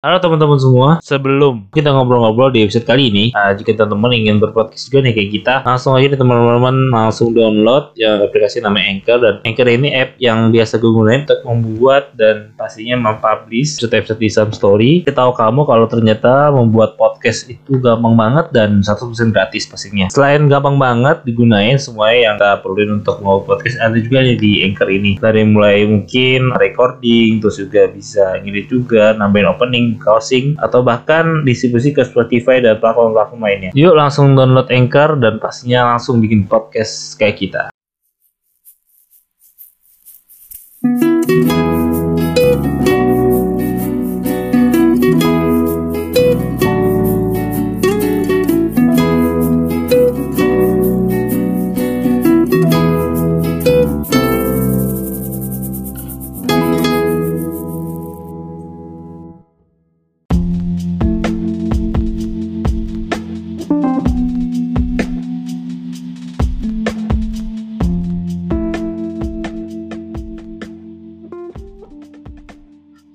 Halo teman-teman semua, sebelum kita ngobrol-ngobrol di episode kali ini, uh, jika teman-teman ingin berpodcast juga nih kayak kita, langsung aja nih teman-teman langsung download ya aplikasi namanya Anchor dan Anchor ini app yang biasa gue gunain untuk membuat dan pastinya mempublish episode-episode di Sam Story. Kita tahu kamu kalau ternyata membuat podcast itu gampang banget dan 100% gratis pastinya. Selain gampang banget digunain semua yang kita perluin untuk mau podcast ada juga nih di Anchor ini. Dari mulai mungkin recording, terus juga bisa ngedit juga, nambahin opening, closing, atau bahkan distribusi ke Spotify dan platform-platform lainnya. Yuk langsung download Anchor dan pastinya langsung bikin podcast kayak kita.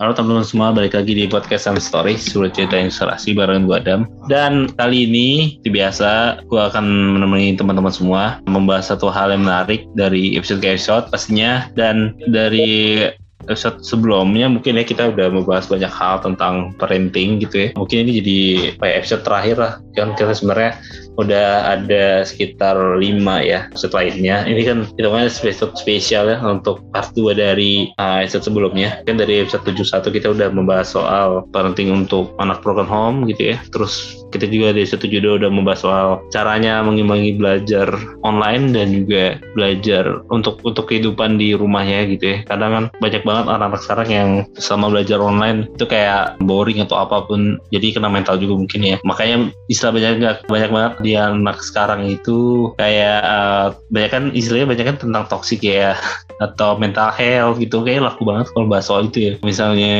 Halo teman-teman semua, balik lagi di podcast Sam Story, sudah cerita inspirasi bareng gue Adam. Dan kali ini, seperti biasa, gue akan menemani teman-teman semua membahas satu hal yang menarik dari episode ke episode pastinya. Dan dari episode sebelumnya mungkin ya kita udah membahas banyak hal tentang parenting gitu ya. Mungkin ini jadi kayak episode terakhir lah. Kan kita sebenarnya udah ada sekitar 5 ya episode lainnya. Ini kan hitungannya episode spesial ya untuk part 2 dari uh, episode sebelumnya. Kan dari episode 71 kita udah membahas soal parenting untuk anak broken home gitu ya. Terus kita juga di episode 72 udah membahas soal caranya mengimbangi belajar online dan juga belajar untuk untuk kehidupan di rumahnya gitu ya. Kadang kan banyak banget anak-anak sekarang yang sama belajar online itu kayak boring atau apa pun. Jadi kena mental juga mungkin ya. Makanya istilah banyak banyak banget di anak sekarang itu kayak uh, banyak kan istilahnya banyak kan tentang toxic ya atau mental health gitu kayak laku banget kalau bahas soal itu ya misalnya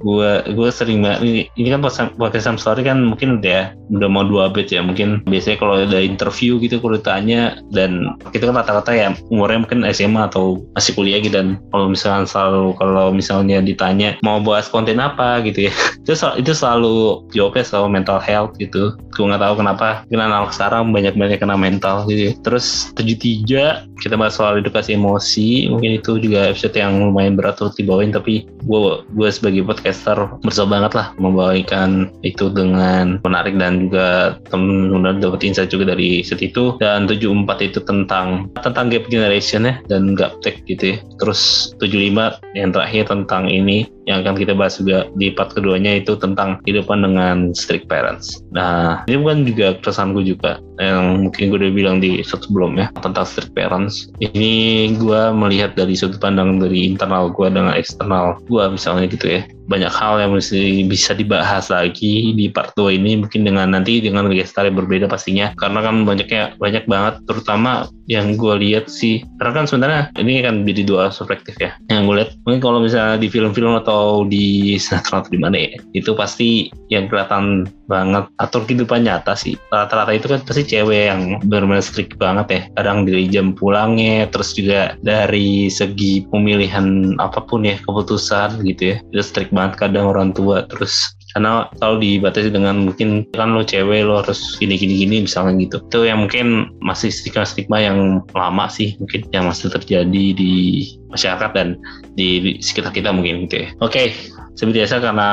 gue gue sering banget ini, ini kan podcast Sam Story kan mungkin udah ya, udah mau dua abad ya mungkin biasanya kalau ada interview gitu kalau ditanya dan kita kan rata-rata ya umurnya mungkin SMA atau masih kuliah gitu dan kalau misalnya selalu kalau misalnya ditanya mau bahas konten apa? gitu ya. Itu itu selalu jawabnya selalu mental health gitu. Gue nggak tahu kenapa kena anak sekarang banyak-banyak kena mental gitu ya. terus 73 kita bahas soal edukasi emosi mungkin itu juga episode yang lumayan berat untuk dibawain tapi gue gue sebagai podcaster bersama banget lah membawakan itu dengan menarik dan juga teman-teman dapat insight juga dari set itu. Dan 74 itu tentang tentang gap generation ya dan gap tech gitu ya. Terus 75 yang terakhir tentang ini yang akan kita bahas juga di part keduanya itu tentang kehidupan dengan strict parents. Nah, ini bukan juga keresahan gue juga yang mungkin gue udah bilang di episode sebelumnya tentang strict parents. Ini gue melihat dari sudut pandang dari internal gue dengan eksternal gue misalnya gitu ya banyak hal yang mesti bisa dibahas lagi di part 2 ini mungkin dengan nanti dengan gestar yang berbeda pastinya karena kan banyaknya banyak banget terutama yang gue lihat sih. Karena kan sebenarnya ini kan jadi dua perspektif ya. Yang gue lihat mungkin kalau misalnya di film-film atau di sinetron atau di mana ya itu pasti yang kelihatan banget atau kehidupan nyata sih. Rata-rata itu kan pasti cewek yang benar-benar strict banget ya. Kadang dari jam pulangnya terus juga dari segi pemilihan apa pun ya keputusan gitu ya. Itu strict banget kadang orang tua terus karena kalau dibatasi dengan mungkin kan lo cewek lo harus gini gini gini misalnya gitu. Itu yang mungkin masih stigma stigma yang lama sih mungkin yang masih terjadi di masyarakat dan di sekitar kita mungkin gitu ya. Oke seperti biasa karena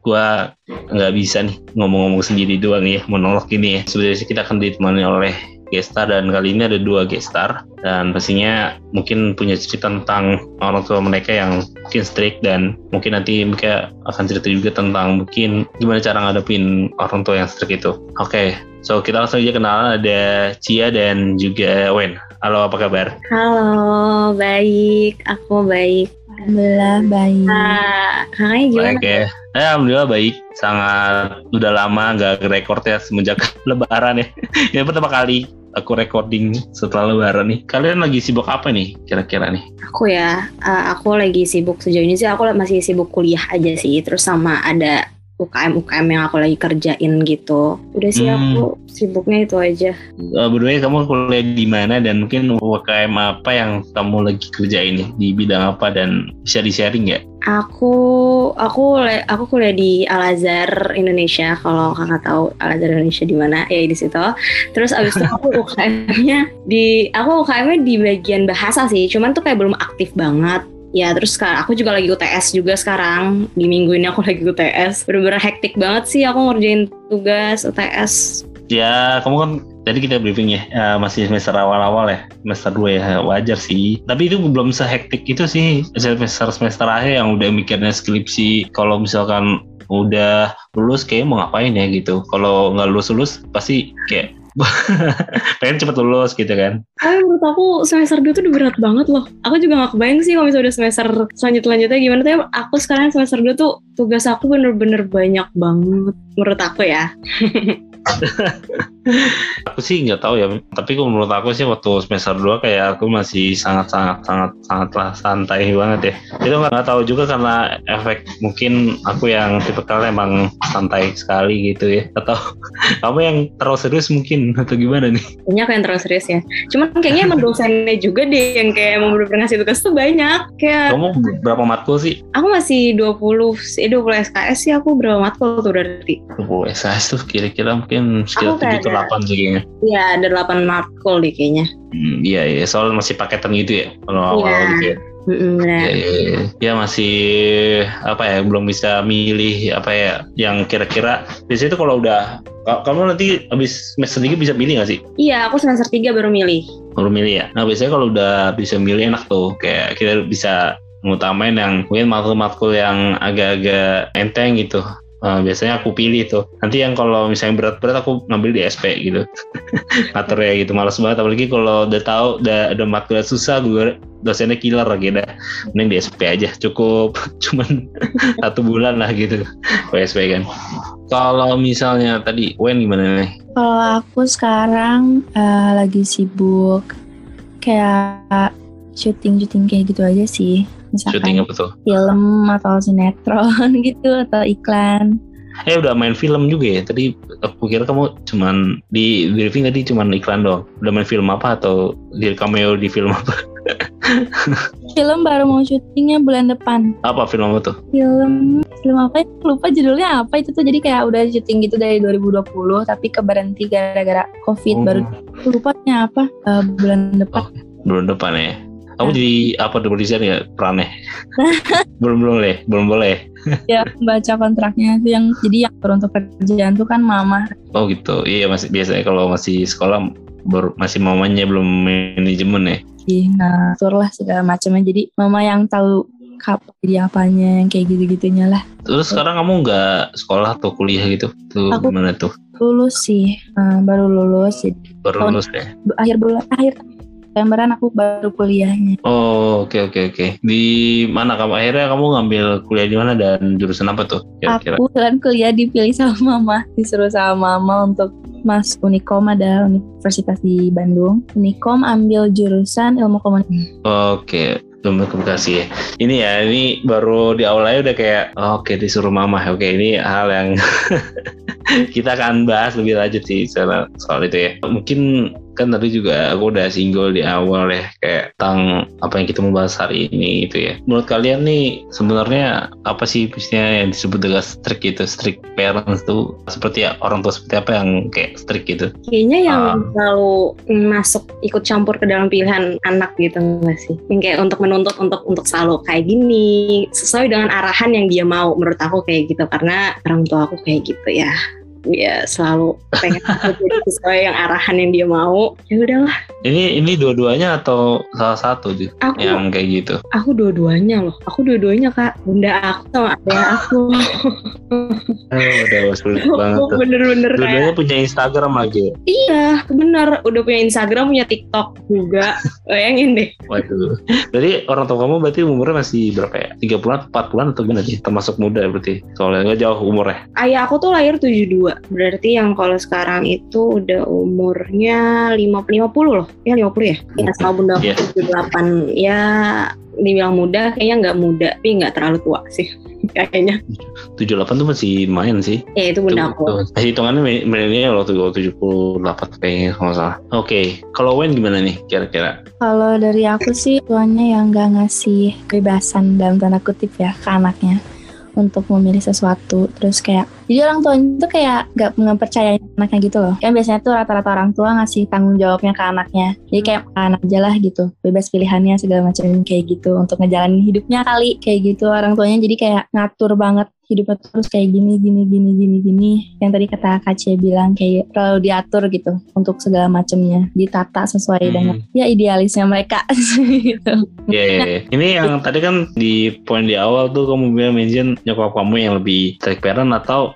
gue nggak bisa nih ngomong-ngomong sendiri doang ya monolog ini ya. Sebenarnya kita akan ditemani oleh gestar dan kali ini ada dua gestar dan pastinya mungkin punya cerita tentang orang tua mereka yang mungkin strict dan mungkin nanti mereka akan cerita juga tentang mungkin gimana cara ngadepin orang tua yang strict itu. Oke, okay, so kita langsung aja kenal ada Cia dan juga Wen. Halo, apa kabar? Halo, baik. Aku baik. Alhamdulillah baik. Nah, kakaknya gimana? Baik ya. Eh, Alhamdulillah baik. Sangat udah lama nggak record ya semenjak Lebaran ya. Ini pertama kali aku recording setelah Lebaran nih. Kalian lagi sibuk apa nih kira-kira nih? Aku ya, uh, aku lagi sibuk sejauh ini sih. Aku masih sibuk kuliah aja sih. Terus sama ada UKM-UKM yang aku lagi kerjain gitu. Udah sih Hmm. aku sibuknya itu aja. Uh, berdua kamu kuliah di mana dan mungkin UKM apa yang kamu lagi kerjain di bidang apa dan bisa di sharing ya? Aku aku aku kuliah di Al Azhar Indonesia. Kalau kakak tahu Al Azhar Indonesia di mana? Ya di situ. Terus abis itu aku UKM-nya di aku UKM-nya di bagian bahasa sih. Cuman tuh kayak belum aktif banget. Ya terus sekarang aku juga lagi UTS juga sekarang di minggu ini aku lagi UTS bener-bener hektik banget sih aku ngerjain tugas UTS Ya, kamu kan tadi kita briefing ya, eh, masih semester awal-awal ya, semester 2 ya, wajar sih. Tapi itu belum sehektik itu sih, semester-semester akhir yang udah mikirnya skripsi, kalau misalkan udah lulus kayak mau ngapain ya gitu. Kalau nggak lulus-lulus pasti kayak pengen cepet lulus gitu kan. Tapi menurut aku semester 2 tuh udah berat banget loh. Aku juga gak kebayang sih kalau misalnya udah semester selanjut-lanjutnya gimana. Tapi aku sekarang semester 2 tuh tugas aku bener-bener banyak banget menurut aku ya. Aku sih nggak tahu ya, tapi menurut aku sih waktu semester 2 kayak aku masih sangat-sangat sangat sangatlah santai banget ya. Itu nggak tahu juga karena efek mungkin aku yang tipe emang santai sekali gitu ya. Atau kamu yang terlalu serius mungkin atau gimana nih? Aku yang terlalu serius ya. Cuman kayaknya emang dosennya juga deh yang kayak emang bener-bener ngasih tugas tuh banyak. Kayak Kamu berapa matkul sih? aku masih 20, eh 20 SKS sih aku berapa matkul tuh berarti. 20 SKS tuh kira-kira mungkin sekitar Aku kayak 7 atau 8 sih kayaknya. Iya ada 8 matkul deh kayaknya. Hmm, iya, iya, soalnya masih paketan gitu ya kalau awal Iya. gitu ya. Bener. Ya, ya, ya. Ya, masih apa ya belum bisa milih apa ya yang kira-kira biasanya itu kalau udah ka- kamu nanti habis semester 3 bisa milih nggak sih? Iya aku semester 3 baru milih. Baru milih ya. Nah biasanya kalau udah bisa milih enak tuh kayak kita bisa ngutamain yang mungkin matkul-matkul yang agak-agak enteng gitu. Nah, biasanya aku pilih tuh. Nanti yang kalau misalnya berat-berat aku ngambil di SP gitu. Maternya gitu malas banget apalagi kalau udah tahu udah ada matkul susah gue dosennya killer dah mending di SP aja cukup cuman satu bulan lah gitu SP kan kalau misalnya tadi Wen gimana nih Kalau aku sekarang eh, lagi sibuk kayak syuting-syuting kayak gitu aja sih. Syuting Misalkan apa tuh film atau sinetron gitu atau iklan. eh udah main film juga ya tadi aku kira kamu cuman di briefing tadi cuman iklan doang udah main film apa atau di cameo di film apa Film baru mau syutingnya bulan depan. apa film apa tuh Film film apa ya? Lupa judulnya apa itu tuh. Jadi kayak udah syuting gitu dari 2020 tapi keberhenti gara-gara Covid Oh, baru lupanya apa Eh, bulan depan. bulan depan ya kamu Nah. jadi apa double design ya? Perannya belum boleh belum boleh. Ya baca kontraknya itu yang jadi yang untuk kerjaan tuh kan mama. Oh gitu. Iya masih biasanya kalau masih sekolah baru masih mamanya belum manajemen ya? Sih ngatur lah segala macamnya. Jadi mama yang tahu kapan jadi apanya yang kayak gitu-gitunya lah. Terus sekarang kamu nggak sekolah atau kuliah gitu? Tuh Aku- gimana tuh? lulus sih. Eh, baru lulus jadi Baru tahun- lulus ya? akhir bulan akhir Septemberan aku baru kuliahnya Oh oke oke oke. Di mana kamu akhirnya kamu ngambil kuliah di mana dan jurusan apa tuh? Kira-kira? aku kebetulan kuliah dipilih sama mama disuruh sama mama untuk mas Unikom ada universitas di Bandung Unikom ambil jurusan ilmu komunikasi Oke. Ilmu komunikasi ya. Ini ya, ini baru di awalnya udah kayak oh, oke disuruh mama. Oke, ini hal yang kita akan bahas lebih lanjut sih soal, soal itu ya. Mungkin kan tadi juga aku udah single di awal ya kayak tentang apa yang kita mau bahas hari ini gitu ya. Menurut kalian nih sebenarnya apa sih misalnya yang disebut dengan strict gitu, strict parents tuh seperti ya, orang tua seperti apa yang kayak strict gitu? Kayaknya yang Ah. selalu masuk ikut campur ke dalam pilihan anak gitu nggak sih? Yang kayak untuk menuntut untuk untuk selalu kayak gini sesuai dengan arahan yang dia mau. Menurut aku kayak gitu karena orang tua aku kayak gitu ya. Dia selalu pengen aku jadi sesuai yang arahan yang dia mau. Ya udahlah, Ini ini dua-duanya atau salah satu tuh aku yang kayak gitu? aku dua-duanya loh. Aku dua-duanya kak. Bunda aku sama adek aku. Oh, udah sulit banget tuh. bener-bener kayak Dua-duanya punya Instagram lagi. ya? iya bener. Udah punya Instagram, punya TikTok juga. Bayangin deh. Waduh. Berarti orang tua kamu berarti umurnya masih berapa ya? 30 an, 40 an atau gimana sih? Termasuk muda berarti. Soalnya nggak jauh umurnya. Ayah aku tuh lahir 72. Berarti yang kalau sekarang itu udah umurnya 50 50 loh. Ya 50 ya. Ya sama bunda aku Iya. 78 ya dibilang muda kayaknya nggak muda tapi nggak terlalu tua sih kayaknya 78 tuh masih main sih. ya itu bunda aku. Hitungannya mi- milenial waktu waktu 78 kayaknya kalau salah. Oke, kalau Wen gimana nih kira-kira? Kalau dari aku sih tuanya yang nggak ngasih kebebasan dalam tanda kutip ya ke anaknya untuk memilih sesuatu terus kayak jadi orang tua itu kayak nggak ngepercayain anaknya gitu loh. Kan biasanya tuh rata-rata orang tua ngasih tanggung jawabnya ke anaknya. Jadi kayak anak aja lah gitu. Bebas pilihannya segala macam kayak gitu. Untuk ngejalanin hidupnya kali kayak gitu orang tuanya. Jadi kayak ngatur banget hidupnya terus kayak gini gini gini gini gini. Yang tadi kata Kak bilang kayak terlalu diatur gitu untuk segala macamnya. Ditata sesuai Hmm. dengan ya idealisnya mereka. Gitu. Iya, iya, iya. Ini yang tadi kan di poin di awal tuh kamu bilang mention nyokap kamu yang lebih strict parent atau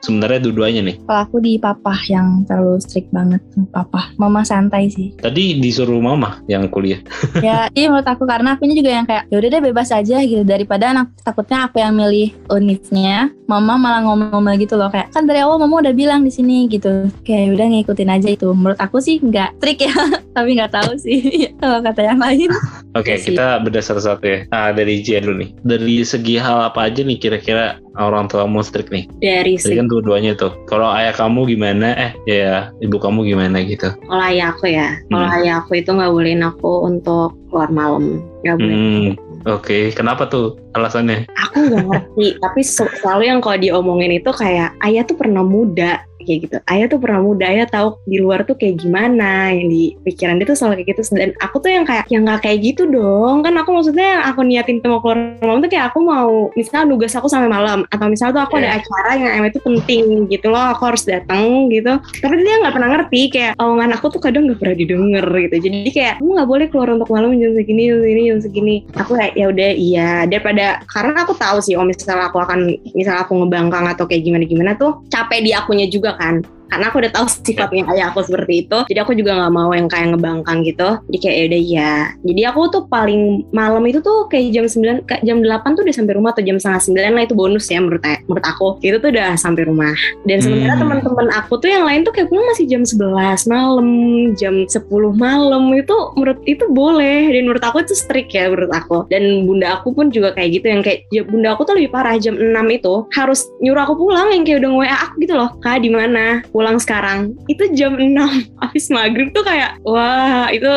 sebenarnya dua-duanya nih? kalau aku di papa yang terlalu strict banget papa mama santai sih Tadi disuruh mama yang kuliah. ya iya menurut aku karena akunya juga yang kayak ya udah deh bebas aja gitu daripada anak takutnya aku yang milih univnya mama malah ngomong-ngomong gitu loh kayak kan dari awal mama udah bilang di sini gitu kayak udah ngikutin aja itu menurut aku sih nggak trik ya tapi nggak tahu sih kalau kata yang lain Oke, Iya sih. kita beda satu-satu ya. Ah, dari J dulu nih. Dari segi hal apa aja nih kira-kira orang tua kamu strict nih? dari segi kan dua-duanya tuh. Kalau ayah kamu gimana? Eh, ya ibu kamu gimana gitu? kalau ayah aku ya kalau Hmm. ayah aku itu nggak bolehin aku untuk keluar malam nggak boleh Hmm, oke. Kenapa tuh alasannya? aku nggak ngerti tapi se- selalu yang kalau diomongin itu kayak ayah tuh pernah muda kayak gitu. Ayah tuh pernah muda ayah tahu di luar tuh kayak gimana yang di pikiran dia tuh selalu kayak gitu. Dan aku tuh yang kayak yang nggak kayak gitu dong. Kan aku maksudnya yang aku niatin tuh mau keluar malam tuh kayak aku mau misalnya nugas aku sampai malam. Atau misalnya tuh aku ada Iya. acara yang emang itu penting gitu loh aku harus datang gitu. Tapi dia nggak pernah ngerti kayak omongan aku tuh kadang nggak pernah didengar gitu. Jadi kayak kamu nggak boleh keluar untuk malam jam segini jam segini jam segini. Aku kayak ya udah iya. Daripada karena aku tahu sih oh misalnya aku akan misalnya aku ngebangkang atau kayak gimana gimana tuh capek di akunya juga kan karena aku udah tahu sifatnya ayah aku seperti itu jadi aku juga nggak mau yang kayak ngebangkang gitu. Jadi kayak ya udah iya. Jadi aku tuh paling malam itu tuh kayak jam 9 kayak jam 8 tuh udah sampai rumah atau jam setengah 9 lah itu bonus ya menurut menurut aku. Itu tuh udah sampai rumah. Dan sementara Hmm. teman-teman aku tuh yang lain tuh kayak pulang masih jam 11 malam jam 10 malam itu menurut itu boleh. Dan menurut aku itu strict ya menurut aku. Dan bunda aku pun juga kayak gitu yang kayak ya, bunda aku tuh lebih parah jam 6 itu harus nyuruh aku pulang yang kayak udah nge-WA aku gitu loh. Kak di mana pulang sekarang itu jam 6 habis maghrib tuh kayak wah itu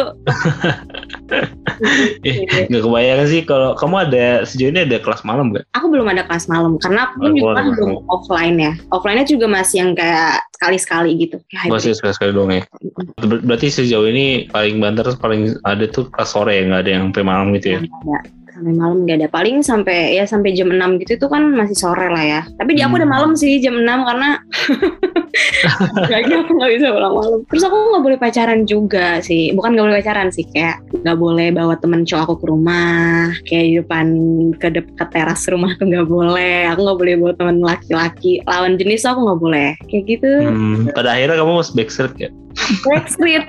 Eh, nggak kebayang sih kalau kamu ada sejauh ini ada kelas malam gak? aku belum ada kelas malam karena aku juga kan belum offline ya offline-nya juga masih yang kayak sekali-sekali gitu kayak hybrid. Masih sekali-sekali doang ya. Ber- Berarti sejauh ini paling banter paling ada tuh kelas sore ya, nggak ada yang sampai malam gitu ya? Ada. Sampai malam nggak ada. Paling sampai ya sampai jam 6 gitu itu kan masih sore lah ya. Tapi di aku Hmm. udah malam sih jam 6 karena lagi aku nggak bisa pulang malam. Terus aku nggak boleh pacaran juga sih. Bukan nggak boleh pacaran sih kayak nggak boleh bawa temen cowok aku ke rumah. Kayak di depan ke ke teras rumah tuh nggak boleh. Aku nggak boleh bawa temen laki-laki. Lawan jenis aku nggak boleh. Kayak gitu. Hmm, pada akhirnya kamu harus backstreet ya? Backstreet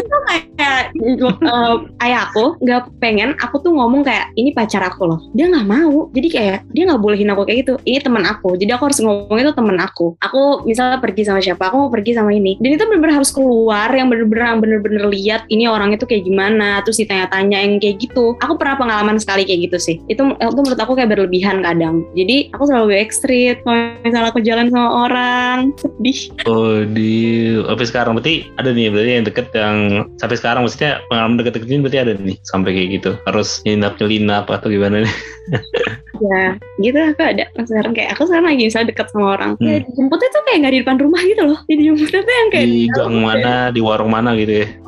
itu kayak eh, ayah aku nggak pengen aku tuh ngomong kayak ini pacar aku loh. Dia nggak mau. Jadi kayak dia nggak bolehin aku kayak gitu. Ini teman aku. Jadi aku harus ngomong itu teman aku. Aku misalnya pergi sama siapa aku mau pergi sama ini. Dan itu bener-bener harus keluar yang bener-bener bener-bener lihat ini orang itu kayak gimana terus ditanya-tanya yang kayak gitu. Aku pernah pengalaman sekali kayak gitu sih. Itu itu menurut aku kayak berlebihan kadang. Jadi aku selalu backstreet kalau misalnya aku jalan sama orang. Sedih. Oh di tapi sekarang berarti ada nih berarti yang deket yang sampai sekarang maksudnya pengalaman deket-deket ini berarti ada nih sampai kayak gitu harus nyelinap nyelinap atau gimana nih? ya gitu aku ada sekarang kayak aku sekarang lagi misalnya deket sama orang. Hmm. ya dijemputnya tuh kayak nggak di depan rumah gitu loh. Jadi jemputnya tuh yang kayak Di gang mana, di warung mana gitu ya?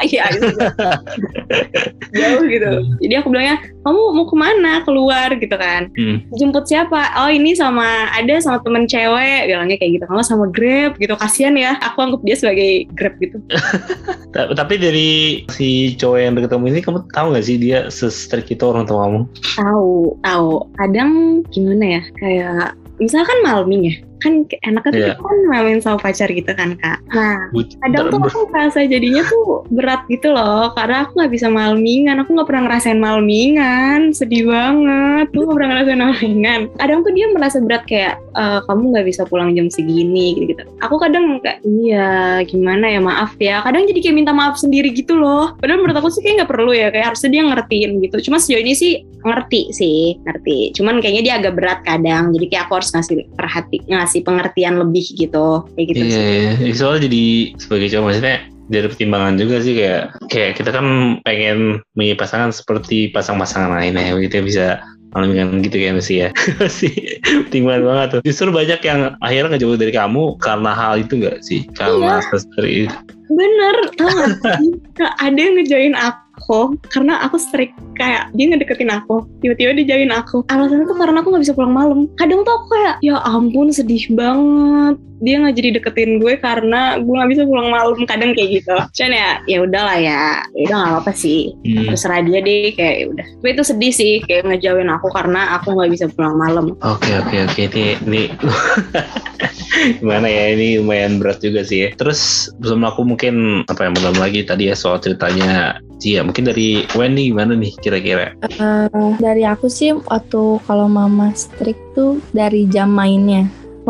Iya gitu. jauh gitu. Jadi aku bilangnya kamu mau ke mana? Keluar gitu kan. Hmm. jemput siapa? Oh ini sama ada sama temen cewek. Bilangnya kayak gitu. Kamu sama grab gitu. Kasihan ya aku anggap dia sebagai grab gitu. Ta- Tapi dari si cowok yang deket kamu ini kamu tahu nggak sih dia se-strict itu orang tua kamu? tahu tahu kadang gimana ya kayak misalkan malamin ya kan enaknya tuh kita kan main sama pacar gitu kan kak. Nah kadang tuh aku ngerasa jadinya tuh berat gitu loh karena aku nggak bisa malmingan aku nggak pernah ngerasain malmingan sedih banget. Tuh nggak pernah ngerasain malmingan kadang tuh dia merasa berat kayak "Eh, kamu nggak bisa pulang jam segini gitu gitu aku kadang kayak iya gimana ya maaf ya. Kadang jadi kayak minta maaf sendiri gitu loh. Padahal menurut aku sih kayak nggak perlu ya kayak harusnya dia ngertiin gitu. Cuma sejauh ini sih ngerti sih ngerti. Cuman kayaknya dia agak berat kadang jadi kayak aku harus ngasih perhati ngasih pengertian lebih gitu. Kayak gitu Iya, sih. iya. soalnya jadi sebagai cowok maksudnya dari pertimbangan juga sih kayak kayak kita kan pengen punya pasangan seperti pasang-pasangan lainnya kita bisa alamikan gitu kan sih ya. Sih pertimbangan banget tuh. Justru banyak yang akhirnya ngejauh dari kamu karena hal itu enggak sih? Karena seperti itu. Bener, tau gak ada yang ngejoin aku karena aku strict kayak dia ngedeketin aku tiba-tiba dia join aku. Alasannya tuh karena aku nggak bisa pulang malam. Kadang tuh aku kayak ya ampun sedih banget. Dia nggak jadi deketin gue karena gue nggak bisa pulang malam kadang kayak gitu. Cuman ya ya udahlah ya. Ya udah nggak apa-apa sih. Hmm. terserah dia deh kayak ya udah. Tapi itu sedih sih kayak ngejauhin aku karena aku nggak bisa pulang malam. Oke oke oke. Ini ini gimana ya? Ini lumayan berat juga sih ya. Terus sebelum aku mungkin apa yang belum lagi tadi ya soal ceritanya Cia mungkin dari Wendy gimana nih kira-kira? Eh, dari aku sih waktu kalau mama strict tuh dari jam mainnya.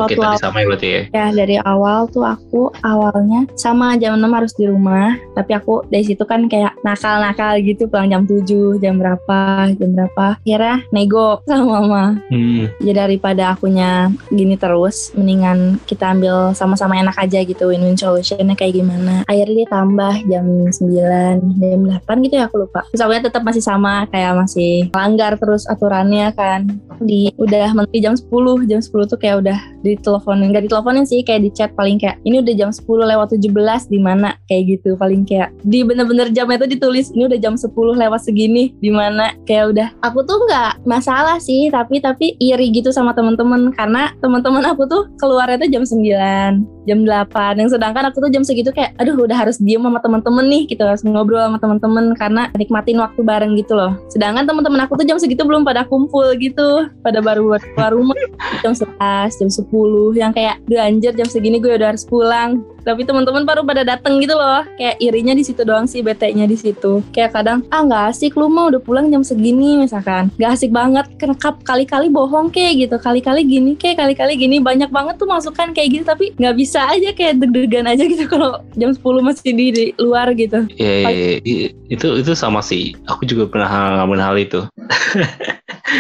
Waktu awal, sama ya berarti ya. ya dari awal tuh aku awalnya sama jam 6 harus di rumah, tapi aku dari situ kan kayak nakal-nakal gitu pulang jam 7, jam berapa, jam berapa. Akhirnya nego sama mama. Hmm. Ya daripada akunya gini terus, mendingan kita ambil sama-sama enak aja gitu win-win solutionnya kayak gimana. Akhirnya dia tambah jam 9, jam 8 gitu ya aku lupa. Terus akunya tetap masih sama, kayak masih langgar terus aturannya kan. Di udah menteri jam 10, jam 10 tuh kayak udah diteleponin, gak diteleponin sih kayak di chat paling kayak ini udah jam 10 lewat 17 di mana? Kayak gitu paling kayak di bener-bener jamnya itu ditulis ini udah jam 10 lewat segini di mana? Kayak udah aku tuh nggak masalah sih tapi tapi iri gitu sama temen-temen karena temen-temen aku tuh keluarnya tuh jam 9 jam 8 yang sedangkan aku tuh jam segitu kayak aduh udah harus diem sama temen-temen nih gitu harus ngobrol sama temen-temen karena nikmatin waktu bareng gitu loh. Sedangkan temen-temen aku tuh jam segitu belum pada kumpul gitu pada baru keluar rumah jam 11 jam 10 yang kayak anjir jam segini gue udah harus pulang tapi teman-teman baru pada dateng gitu loh kayak irinya di situ doang sih bete-nya di situ kayak kadang ah nggak asik lu mah udah pulang jam segini misalkan nggak asik banget kenekap kali-kali bohong kayak gitu kali-kali gini kayak kali-kali gini banyak banget tuh masukan kayak gitu tapi nggak bisa aja kayak deg-degan aja gitu kalau jam 10 masih di, di luar gitu Iya, iya, iya. I- itu itu sama sih. Aku juga pernah ngalamin hal itu.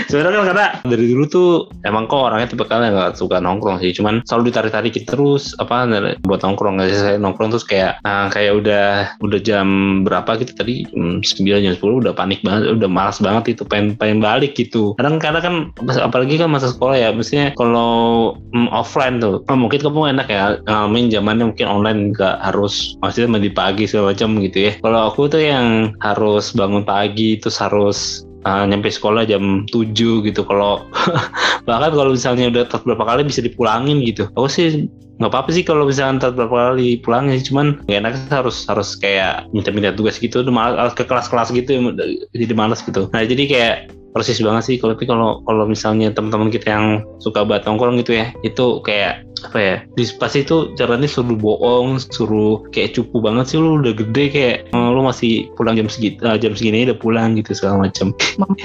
Sebenarnya kan karena dari dulu tuh emang kok orangnya tipe kalian nggak suka nongkrong sih. Cuman selalu ditarik-tarikin terus apa buat nongkrong nggak sih saya nongkrong terus kayak ah, kayak udah udah jam berapa gitu tadi 9 jam 10 udah panik banget, udah malas banget itu pengen pengen balik gitu. Kadang kadang kan apalagi kan masa sekolah ya, mestinya kalau hmm, offline tuh oh, mungkin kamu enak ya ngalamin zamannya mungkin online nggak harus maksudnya mandi pagi segala macam gitu ya. Kalau aku tuh yang harus bangun pagi terus harus uh, nyampe sekolah jam 7 gitu. Kalau bahkan kalau misalnya udah telat berapa kali bisa dipulangin gitu. Aku sih nggak apa-apa sih kalau misalnya telat berapa kali pulangin cuman gak enak harus harus kayak minta-minta tugas gitu udah malas ke kelas-kelas gitu jadi malas gitu nah jadi kayak persis banget sih. Kalau kalau kalau misalnya teman-teman kita yang suka banget nongkrong gitu ya itu kayak apa ya di pasti itu caranya suruh bohong suruh kayak cupu banget sih. Lu udah gede kayak "Eh, lu masih pulang jam segini jam segini udah pulang gitu segala macam.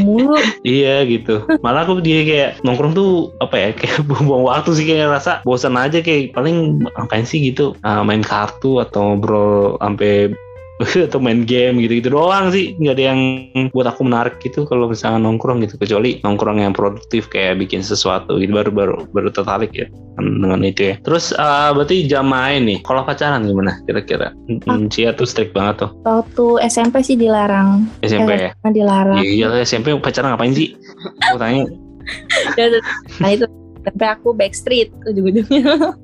Mulu. Iya gitu. Malah aku dia kayak nongkrong tuh apa ya kayak buang waktu sih. Kayak rasa bosan aja kayak paling ngapain sih? gitu. Ah, main kartu atau ngobrol sampai atau main game gitu-gitu doang sih. Nggak ada yang buat aku menarik gitu kalau misalnya nongkrong gitu. Kecuali nongkrong yang produktif kayak bikin sesuatu gitu. Baru baru baru tertarik ya dengan itu ya. Terus eh, berarti jam main nih kalau pacaran gimana kira-kira? Hmm, Cia tuh strict banget tuh. Waktu SMP sih dilarang. SMP ya? SMA dilarang. Iya iya, SMP pacaran ngapain sih? Aku tanya. Nah itu sampai aku backstreet ujung-ujungnya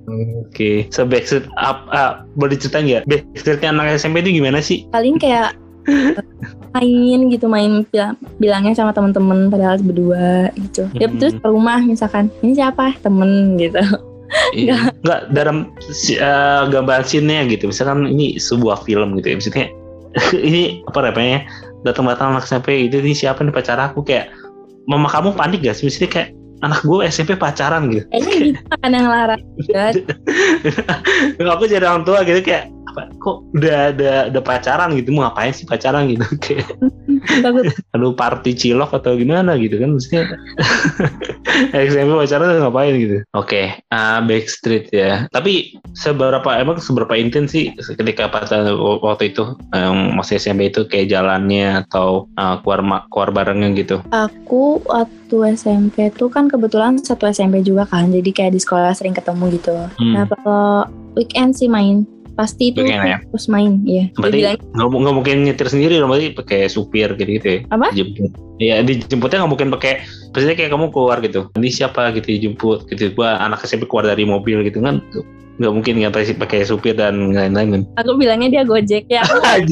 Oke, so Backstreet up, uh, boleh ceritain nggak? Backstreetnya anak SMP itu gimana sih? paling kayak main gitu main bilang, bilangnya sama temen-temen padahal berdua gitu ya Mhm. terus ke rumah misalkan ini siapa temen gitu Iya. Nggak dalam uh, gambar scene-nya gitu. Misalkan ini sebuah film gitu ya. Maksudnya ini apa namanya? Datang-datang anak SMP itu ini siapa nih pacar aku kayak mama kamu panik gak sih? Maksudnya kayak anak gue SMP pacaran gitu. Kayaknya gitu kan yang larang aku jadi orang tua gitu? Kayak apa? Kok udah ada udah pacaran gitu? Mau ngapain sih pacaran gitu? Kayak lalu party cilok atau gimana gitu kan maksudnya. SMP pacaran tuh ngapain gitu? Oke ah Backstreet ya. Tapi seberapa emang seberapa intens sih ketika pacaran waktu itu? Yang masih SMP itu kayak jalannya atau ah, keluar keluar barengnya gitu? Aku waktu SMP tuh kan kebetulan satu SMP juga kan jadi kayak di sekolah sering ketemu gitu. Hmm. nah kalau weekend sih main pasti itu Weekend ya? terus main iya. Berarti nggak nggak mungkin nyetir sendiri dong berarti pakai supir gitu gitu ya? Apa? dijemput. Ya dijemputnya nggak mungkin pakai maksudnya kayak kamu keluar gitu. Ini siapa gitu dijemput gitu. Gua anak SMP keluar dari mobil gitu kan. Nggak mungkin nggak pasti pakai supir dan lain-lain kan? aku bilangnya dia gojek ya.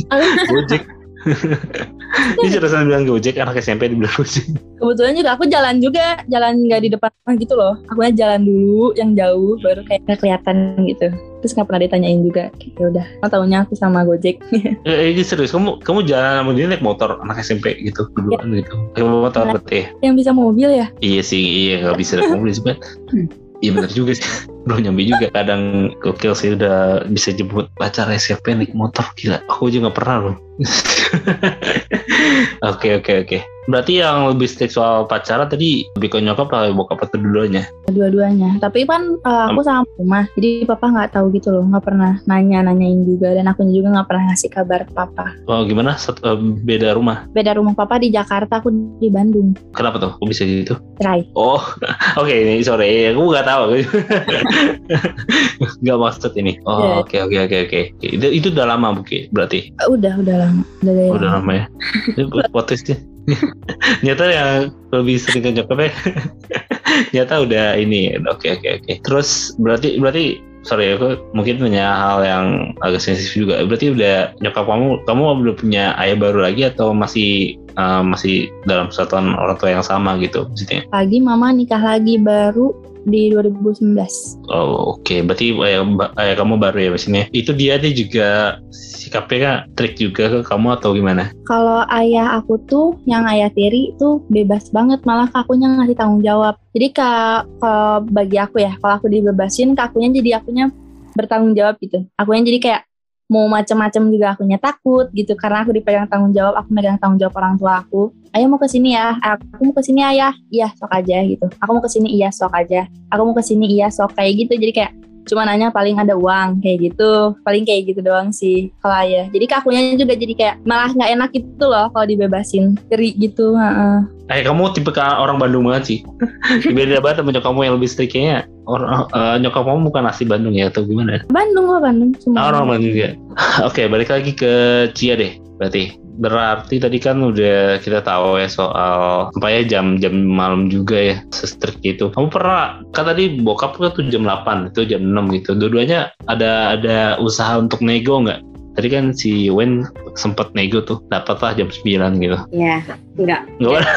Gojek. Ini seriusan bilang Gojek, anak SMP dibilang Gojek. kebetulan juga aku jalan juga jalan nggak di depan rumah gitu loh. Aku jalan dulu yang jauh baru kayak kelihatan gitu terus nggak pernah ditanyain juga ya udah oh, tahunya aku sama gojek Eh, ini serius, kamu kamu jalan sama dia naik motor anak SMP gitu, berduaan gitu. Naik motor berarti ya? yang bisa mobil ya Iya sih, iya nggak bisa naik mobil sih, Bat. Iya benar juga sih. Belum nyampe juga. Kadang gokil sih udah bisa jemput pacar SMP naik motor. Gila, aku aja nggak pernah loh. Oke oke oke. Berarti yang lebih strict soal pacaran tadi lebih ke nyokap atau bokap atau dua-duanya? dua-duanya tapi kan uh, aku sama rumah jadi papa nggak tahu gitu loh nggak pernah nanya nanyain juga dan aku juga nggak pernah ngasih kabar ke papa Oh gimana? Eh, beda rumah? beda rumah papa di Jakarta aku di Bandung Kenapa tuh? Kok bisa gitu? cerai Oh, oke ini sorry, aku nggak tahu. Nggak maksud ini. Iya. Oh, oke oke oke oke. Itu itu udah lama Buki, berarti. Uh, udah udah lama udah Oh, udah lama ya. Itu. Nyata yang lebih sering ke nyokapnya. Nyata udah ini. Oke oke oke. Terus berarti berarti sorry aku mungkin punya hal yang agak sensitif juga. Berarti udah nyokap kamu kamu udah punya ayah baru lagi atau masih eh, masih dalam kesatuan orang tua yang sama gitu maksudnya? lagi mama nikah lagi baru di 2019 Oh oke, berarti ayah, ba- ayah kamu baru ya maksudnya. Itu dia dia juga sikapnya kan trik juga ke kamu atau gimana? kalau ayah aku tuh yang ayah tiri tuh bebas banget. Malah ke akunya ngasih tanggung jawab. Jadi ka- kalau bagi aku ya kalau aku dibebasin ke akunya jadi akunya bertanggung jawab gitu. Akunya jadi kayak mau macem-macem juga akunya takut gitu karena aku dipegang tanggung jawab aku megang tanggung jawab orang tua aku. Ayah mau ke sini ya aku mau ke sini ayah. Iya sok aja gitu. Aku mau ke sini iya sok aja. Aku mau ke sini iya sok kayak gitu. Jadi kayak cuma nanya paling ada uang kayak gitu paling kayak gitu doang sih kalau ayah jadi ke akunya juga jadi kayak malah nggak enak gitu loh kalau dibebasin keri gitu heeh. Eh kamu tipe orang Bandung banget sih. Beda banget sama nyokap kamu yang lebih strict kayaknya. Orang eh, nyokap kamu bukan asli Bandung ya atau gimana? Bandung lah Bandung Ah, semua orang Bandung juga. Oke, balik lagi ke Cia deh. Berarti berarti tadi kan udah kita tahu ya soal apa ya jam-jam malam juga ya se-strict gitu. Kamu pernah kan tadi bokap tuh jam 8 itu jam 6 gitu. Dua-duanya ada ada usaha untuk nego nggak? Tadi kan si Wen sempet nego tuh, dapatlah jam 9 gitu. Ya, enggak. Nggak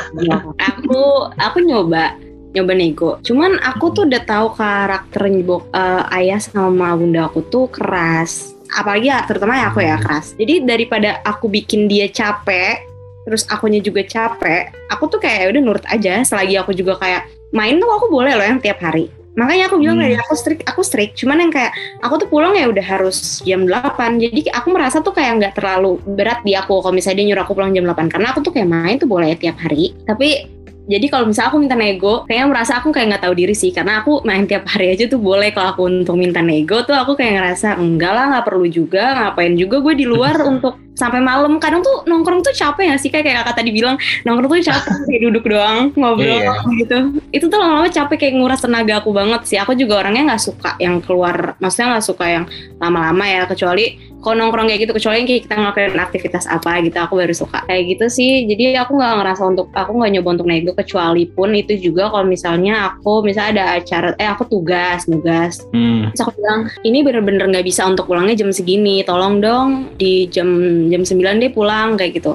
aku aku nyoba nyoba nego. Cuman aku tuh udah tahu karakter bok eh, ayah sama bunda aku tuh keras. Apalagi ya, terutama ya aku ya keras. Jadi daripada aku bikin dia capek, terus akunya juga capek, aku tuh kayak "Ya udah nurut aja. Selagi aku juga kayak main tuh aku boleh loh yang tiap hari. Makanya aku bilang Hmm. dari aku strict, aku strict. Cuman yang kayak aku tuh pulang ya udah harus jam 8. Jadi aku merasa tuh kayak nggak terlalu berat di aku kalau misalnya dia nyuruh aku pulang jam 8 karena aku tuh kayak main tuh boleh tiap hari. Tapi jadi kalau misalnya aku minta nego, kayaknya merasa aku kayak nggak tahu diri sih. Karena aku main tiap hari aja tuh boleh. Kalau aku untuk minta nego tuh aku kayak ngerasa enggak lah nggak perlu juga. Ngapain juga gue di luar untuk sampai malam kadang tuh nongkrong tuh capek ya sih kayak kayak kakak tadi bilang nongkrong tuh capek kayak duduk doang ngobrol Iya. gitu itu tuh lama-lama capek kayak nguras tenaga aku banget sih aku juga orangnya nggak suka yang keluar maksudnya nggak suka yang lama-lama ya kecuali kalau nongkrong kayak gitu kecuali kayak kita ngelakuin aktivitas apa gitu aku baru suka kayak gitu sih jadi aku nggak ngerasa untuk aku nggak nyoba untuk nego kecuali pun itu juga kalau misalnya aku misalnya ada acara eh aku tugas tugas Hmm. Terus aku bilang, ini bener-bener nggak bisa untuk pulangnya jam segini. Tolong dong di jam jam 9 deh pulang kayak gitu.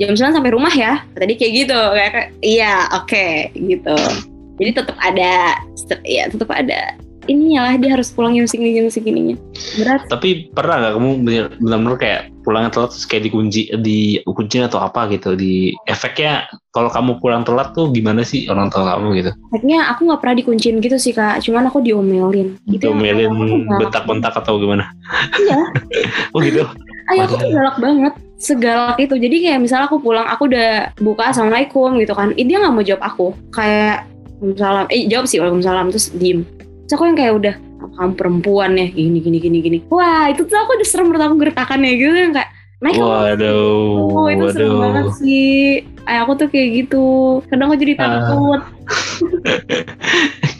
Jam 9 sampai rumah ya. Tadi kayak gitu. Kayak, iya, oke gitu. Jadi tetap ada ya tetap ada ininya lah dia harus pulang jam segini jam segininya. Berat. Tapi pernah nggak kamu benar-benar kayak pulangnya telat terus kayak dikunci di kunci atau apa gitu di efeknya kalau kamu pulang telat tuh gimana sih orang tua kamu gitu Akhirnya aku nggak pernah dikuncin gitu sih kak, cuman aku diomelin. Itu yang diomelin bentak-bentak atau gimana Iya, oh gitu ayah aku tuh galak banget. Segalak itu. Jadi kayak misalnya aku pulang, aku udah buka assalamualaikum gitu kan. Ih, dia nggak mau jawab aku. Kayak Waalaikumsalam. Eh jawab sih Waalaikumsalam terus diem. Terus aku yang kayak udah kamu perempuan ya gini gini gini gini. Wah itu tuh aku udah serem menurut aku gertakannya gitu yang kayak Naik waduh Oh itu serem banget waduh sih Ayah aku tuh kayak gitu Kadang aku jadi Ah. takut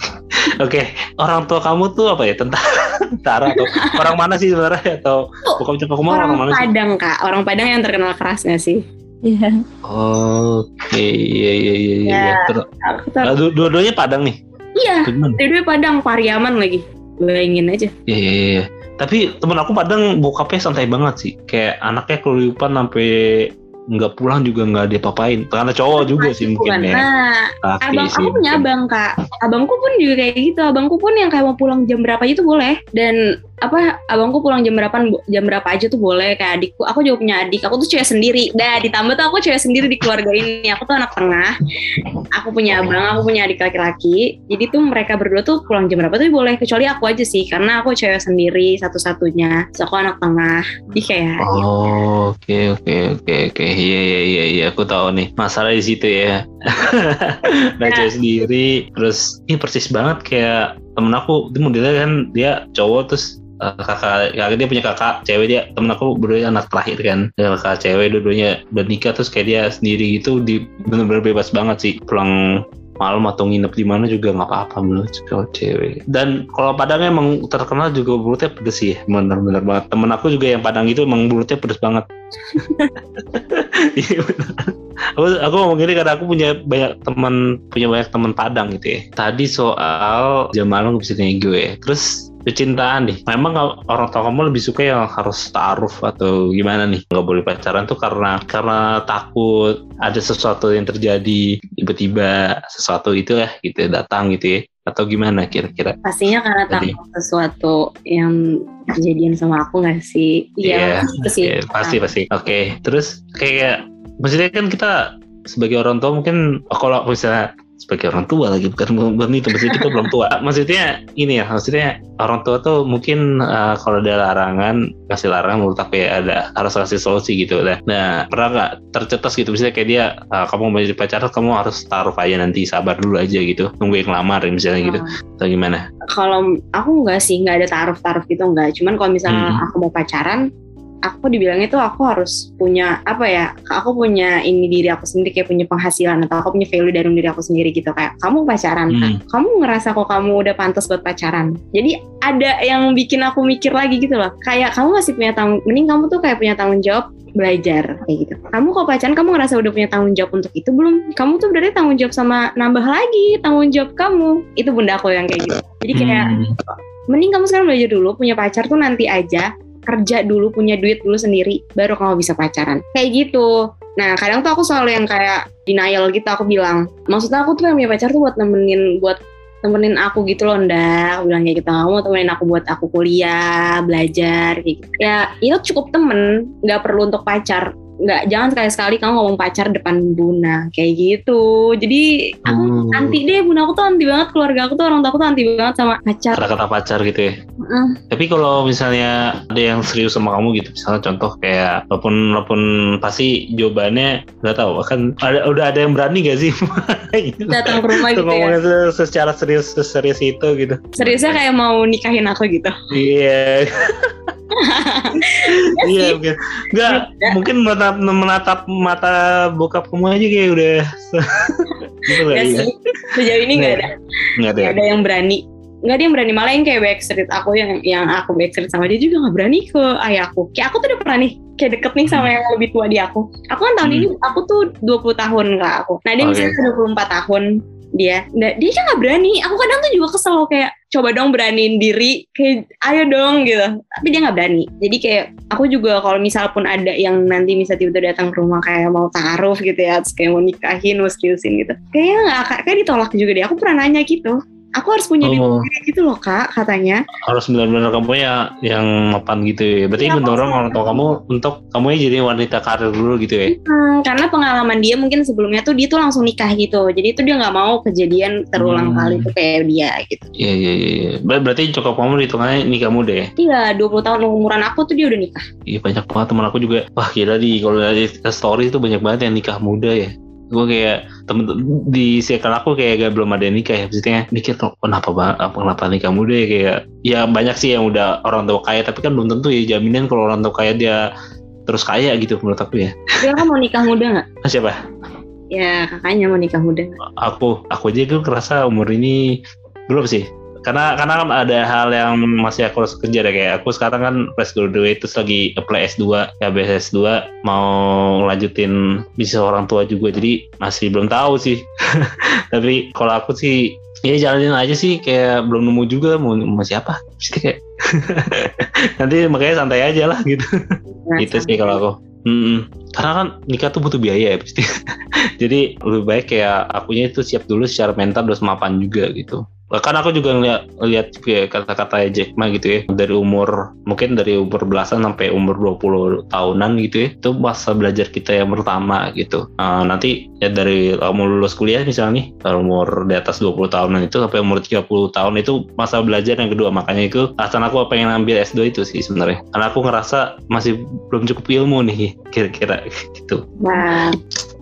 Oke, orang tua kamu tuh apa ya? Tentara, tentara atau orang mana sih sebenarnya? Atau bukan cuma kamu orang, Orang mana sih? Padang kak Orang Padang yang terkenal kerasnya sih Iya. Oke, iya iya iya iya. Ya. Ah, du- dua-duanya Padang nih. Iya? Dua-duanya Padang Pariaman lagi Bayangin aja Iya iya iya. Tapi temen aku Padang bokapnya santai banget sih. Kayak anaknya keluyupan sampai nggak pulang juga nggak diapa-apain. Karena cowok juga sih mungkin ya. Nah Laki abang sih aku punya abang kak. Abangku pun juga kayak gitu. Abangku pun yang kayak mau pulang jam berapa tuh boleh. Dan apa abangku pulang jam berapa jam berapa aja tuh boleh kayak adikku aku juga punya adik aku tuh cewek sendiri dah ditambah tuh aku cewek sendiri di keluarga ini aku tuh anak tengah aku punya abang aku punya adik laki-laki jadi tuh mereka berdua tuh pulang jam berapa tuh boleh kecuali aku aja sih karena aku cewek sendiri satu-satunya so aku anak tengah jadi kayak Oh, oke oke oke oke. Iya iya iya iya, aku tahu nih. Masalah di situ ya. Nah, Ya. cewek sendiri, terus ini persis banget kayak temen aku, dia modelnya kan dia cowok terus eh, kakak, kakak dia punya kakak cewek dia temen aku berdua anak terakhir kan. Dia kakak cewek dua-duanya udah nikah terus kayak dia sendiri gitu di bener-bener bebas banget sih pulang malam atau nginep di mana juga nggak apa-apa menurut kalau cewek. Dan kalau Padang emang terkenal juga mulutnya pedes sih bener-bener banget. Temen aku juga yang Padang itu emang mulutnya pedes banget. Iya aku aku ngomong gini karena aku punya banyak teman punya banyak teman Padang gitu ya. Tadi soal jam malam bisa tanya gue. Terus kecintaan nih. Memang kalau orang tua kamu lebih suka yang harus taruh atau gimana nih? Nggak boleh pacaran tuh karena karena takut ada sesuatu yang terjadi tiba-tiba sesuatu itu ya gitu ya, datang gitu ya. Atau gimana kira-kira? Pastinya karena takut sesuatu yang kejadian sama aku nggak sih? Iya, itu sih. Oke, pasti pasti. Oke, terus kayak maksudnya kan kita sebagai orang tua mungkin kalau misalnya sebagai orang tua lagi bukan bukan itu maksudnya kita belum tua. Maksudnya ini ya, maksudnya orang tua tuh mungkin uh, kalau ada larangan kasih larangan menurut aku ya ada harus kasih solusi gitu lah. Nah pernah nggak tercetus gitu misalnya kayak dia uh, kamu mau jadi pacaran kamu harus taruh aja nanti sabar dulu aja gitu nunggu yang lamar misalnya gitu Hmm. atau gimana? kalau aku nggak sih nggak ada taruh-taruh gitu nggak cuman kalau misalnya Hmm. aku mau pacaran aku dibilangnya tuh aku harus punya apa ya aku punya ini diri aku sendiri kayak punya penghasilan atau aku punya value dari diri aku sendiri gitu kayak kamu pacaran Hmm. kan kamu ngerasa kok kamu udah pantas buat pacaran jadi ada yang bikin aku mikir lagi gitu loh kayak kamu masih punya tanggung mending kamu tuh kayak punya tanggung jawab belajar kayak gitu. Kamu kalau pacaran kamu ngerasa udah punya tanggung jawab untuk itu belum? Kamu tuh berarti tanggung jawab sama nambah lagi tanggung jawab kamu. Itu bunda aku yang kayak gitu. Jadi kayak Hmm. mending kamu sekarang belajar dulu punya pacar tuh nanti aja kerja dulu punya duit dulu sendiri baru kamu bisa pacaran. Kayak gitu. Nah kadang tuh aku selalu yang kayak denial gitu aku bilang. Maksudnya aku tuh yang punya pacar tuh buat nemenin buat temenin aku gitu loh ndak aku bilang kayak gitu kamu temenin aku buat aku kuliah belajar kayak gitu. Ya itu cukup temen nggak perlu untuk pacar nggak jangan sekali-sekali kamu ngomong pacar depan bunda kayak gitu. Jadi aku Hmm. anti deh bunda aku tuh anti banget keluarga aku tuh orang tua aku tuh anti banget sama pacar. Kata-kata pacar gitu ya? Heeh. Tapi kalau misalnya ada yang serius sama kamu gitu, misalnya contoh kayak walaupun walaupun pasti jawabannya nggak tahu, kan ada udah ada yang berani gak sih? Datang ke rumah gitu ya? Ngomongin se- secara serius serius itu gitu. seriusnya kayak mau nikahin aku gitu? Iya, iya mungkin nggak mungkin menatap, menatap mata bokap kamu aja kayak udah gitu kali ya. sih. Sejauh ini nggak ada. Nggak ada. nggak ada yang berani. Nggak ada yang berani. Malah yang kayak backstreet aku yang yang aku backstreet sama dia juga nggak berani ke ayahku kayak aku tuh udah pernah nih kayak deket nih sama yang lebih tua di aku. Aku kan tahun Hmm. ini aku tuh 20 tahun kak aku. Nah dia Oke. misalnya 24 tahun dia. Nah, dia kan nggak berani. Aku kadang tuh juga kesel kayak coba dong beraniin diri kayak ayo dong gitu. Tapi dia nggak berani. Jadi kayak aku juga kalau misal pun ada yang nanti misal tiba-tiba datang ke rumah kayak mau taruh gitu ya kayak mau nikahin mau gitu kayaknya nggak kayak ditolak juga deh. Aku pernah nanya gitu aku harus punya diri Oh. sendiri gitu loh kak katanya harus benar-benar kamu ya yang mapan gitu ya. Berarti Iya, mendorong orang tua kamu untuk kamu ya jadi wanita karir dulu gitu ya. Hmm, karena pengalaman dia mungkin sebelumnya tuh dia tuh langsung nikah gitu jadi itu dia nggak mau kejadian terulang Hmm. kali tuh kayak dia gitu Iya iya iya. iya. Ber- Berarti cokap kamu hitungannya nikah muda ya? iya 20 tahun umuran aku tuh dia udah nikah Iya banyak banget teman aku juga. Wah kira di kalau dari story itu banyak banget yang nikah muda ya. Gue kayak temen di circle aku kayak gak belum ada yang nikah ya. Maksudnya mikir "Oh, kenapa banget apa kenapa nikah muda ya kayak ya banyak sih yang udah orang tua kaya tapi kan belum tentu ya jaminan kalau orang tua kaya dia terus kaya gitu menurut aku ya. dia kan mau nikah muda nggak Ah, siapa? ya kakaknya mau nikah muda? Aku aku aja gue kerasa umur ini belum sih. Karena karena kan ada hal yang masih aku harus kejar ya kayak aku sekarang kan fresh graduate terus lagi apply S2 ya habis S2 mau ngelanjutin bisnis orang tua juga. Jadi masih belum tahu sih. Tapi kalau aku sih ya jalanin aja sih kayak belum nemu juga mau mau siapa. Mesti kayak nanti makanya santai aja lah gitu. Nah, gitu sih kalau aku. Mm-mm. karena kan nikah tuh butuh biaya ya pasti. Jadi lebih baik kayak akunya itu siap dulu secara mental terus mapan juga gitu bahkan aku juga ngeliat, ngeliat kayak kata-kata Jack Ma gitu ya. Dari umur mungkin dari umur belasan sampai umur 20 tahunan gitu ya. Itu masa belajar kita yang pertama gitu. Nah, nanti ya dari kamu lulus kuliah misalnya nih umur di atas 20 tahunan itu sampai umur 30 tahun itu masa belajar yang kedua. Makanya itu alasan aku pengen ambil S2 itu sih sebenarnya. Karena aku ngerasa masih belum cukup ilmu nih kira-kira gitu.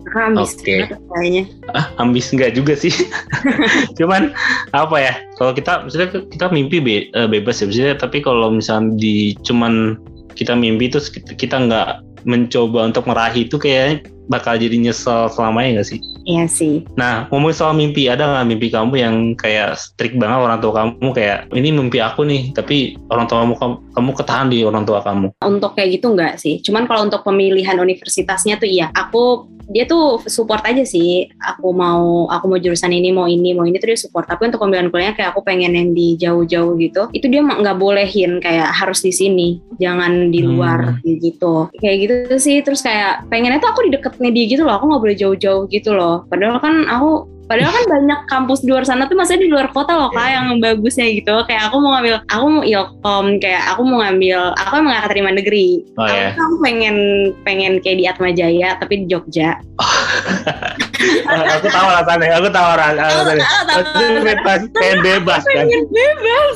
Kakak ambis banget kayaknya. ah ambis enggak juga sih cuman apa ya kalau kita misalnya kita mimpi be- eh, bebas ya maksudnya tapi kalau misalnya di cuman kita mimpi terus kita kita nggak mencoba untuk meraih itu kayak bakal jadi nyesel selamanya nggak sih Iya sih. Nah, ngomongin soal mimpi, ada nggak mimpi kamu yang kayak strict banget orang tua kamu kayak ini mimpi aku nih, tapi orang tua kamu kamu, ketahan di orang tua kamu. Untuk kayak gitu enggak sih. Cuman kalau untuk pemilihan universitasnya tuh iya. Aku dia tuh support aja sih. Aku mau aku mau jurusan ini, mau ini, mau ini tuh dia support. Tapi untuk pemilihan kuliahnya kayak aku pengen yang di jauh-jauh gitu. Itu dia nggak bolehin kayak harus di sini, jangan di luar gitu. Kayak gitu sih. Terus kayak pengennya tuh aku di deketnya dia gitu loh. Aku nggak boleh jauh-jauh gitu loh. Padahal kan aku Padahal kan banyak kampus di luar sana tuh maksudnya di luar kota loh kak yang bagusnya gitu. Kayak aku mau ngambil, aku mau ilkom, kayak aku mau ngambil, aku emang gak keterima negeri. Oh aku, ya. aku pengen pengen kayak di Atma Jaya tapi di Jogja. aku tahu alasannya, aku tahu alasannya. Aku bebas, pengen bebas kan, Pengen bebas.